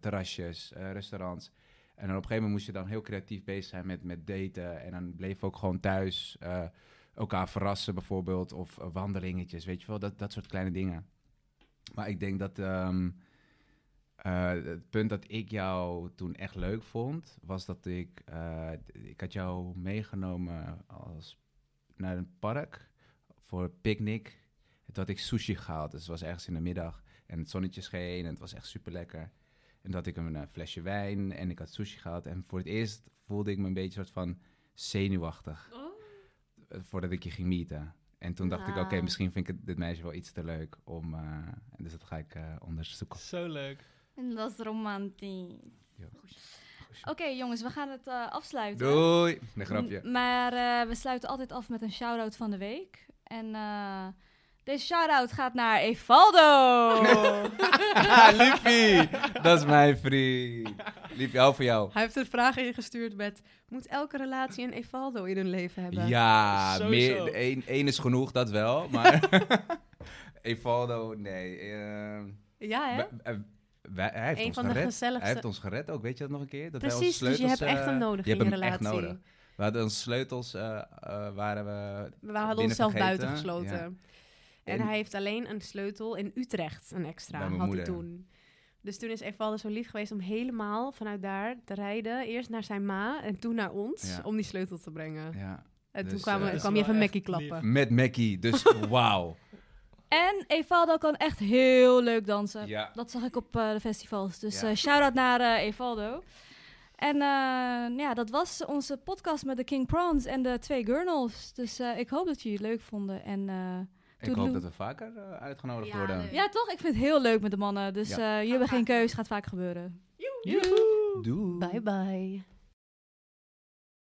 terrasjes, eh, restaurants. En dan op een gegeven moment moest je dan heel creatief bezig zijn met, met daten. En dan bleef ook gewoon thuis eh, elkaar verrassen bijvoorbeeld. Of wandelingetjes, weet je wel. Dat, dat soort kleine dingen. Maar ik denk dat ehm, eh, het punt dat ik jou toen echt leuk vond... was dat ik... ik had jou meegenomen als, naar een park voor een picknick. Toen had ik sushi gehaald. Dus het was ergens in de middag. En het zonnetje scheen en het was echt super lekker. En toen had ik een eh, flesje wijn en ik had sushi gehaald. En voor het eerst voelde ik me een beetje soort van zenuwachtig. eh, Voordat ik je ging meeten. En toen dacht ik, oké, Ah. misschien vind ik het, dit meisje wel iets te leuk om... eh, en dus dat ga ik eh, onderzoeken. Zo leuk. En dat is romantisch. Ja. Oké jongens, we gaan het eh, afsluiten. Doei! Nee, grapje. M- Maar eh, we sluiten altijd af met een shout-out van de week. En eh, deze shout-out gaat naar Evaldo. (laughs) Liefie! Dat is mijn vriend. Liefie, hou voor jou. Hij heeft een vraag ingestuurd met... Moet elke relatie een Evaldo in hun leven hebben? Ja, Sowieso. meer, één, één is genoeg, dat wel. Maar (laughs) Evaldo, nee. eh, Ja, hè? wij- eh, wij- hij heeft Een ons van de gered. gezelligste- Hij heeft ons gered ook, weet je dat nog een keer? Dat wij Precies, dus je hebt sleutels, echt eh, hem nodig je in hebt echt relatie. nodig. We hadden onze sleutels, eh, eh, waren we... We hadden onszelf vergeten, buiten gesloten. ja. En, En- hij heeft alleen een sleutel in Utrecht, een extra, had hij moeder. toen. Dus toen is Evaldo zo lief geweest om helemaal vanuit daar te rijden. Eerst naar zijn ma en toen naar ons, Ja. om die sleutel te brengen. Ja. En toen Dus, kwam, eh, is kwam je even Mackie lief. klappen. Met Mackie, dus (laughs) wauw. En Evaldo kan echt heel leuk dansen. Ja. Dat zag ik op eh, de festivals. Dus Ja. eh shout-out naar eh, Evaldo. En eh, ja, dat was onze podcast met de King Prawns en de twee Gurnals. Dus eh, ik hoop dat jullie het leuk vonden. En eh, Ik hoop dat we vaker eh, uitgenodigd Ja, worden. leuk. ja, toch? Ik vind het heel leuk met de mannen. Dus Ja. eh, jullie hebben geen keus, gaat vaak gebeuren. Doei. Bye bye.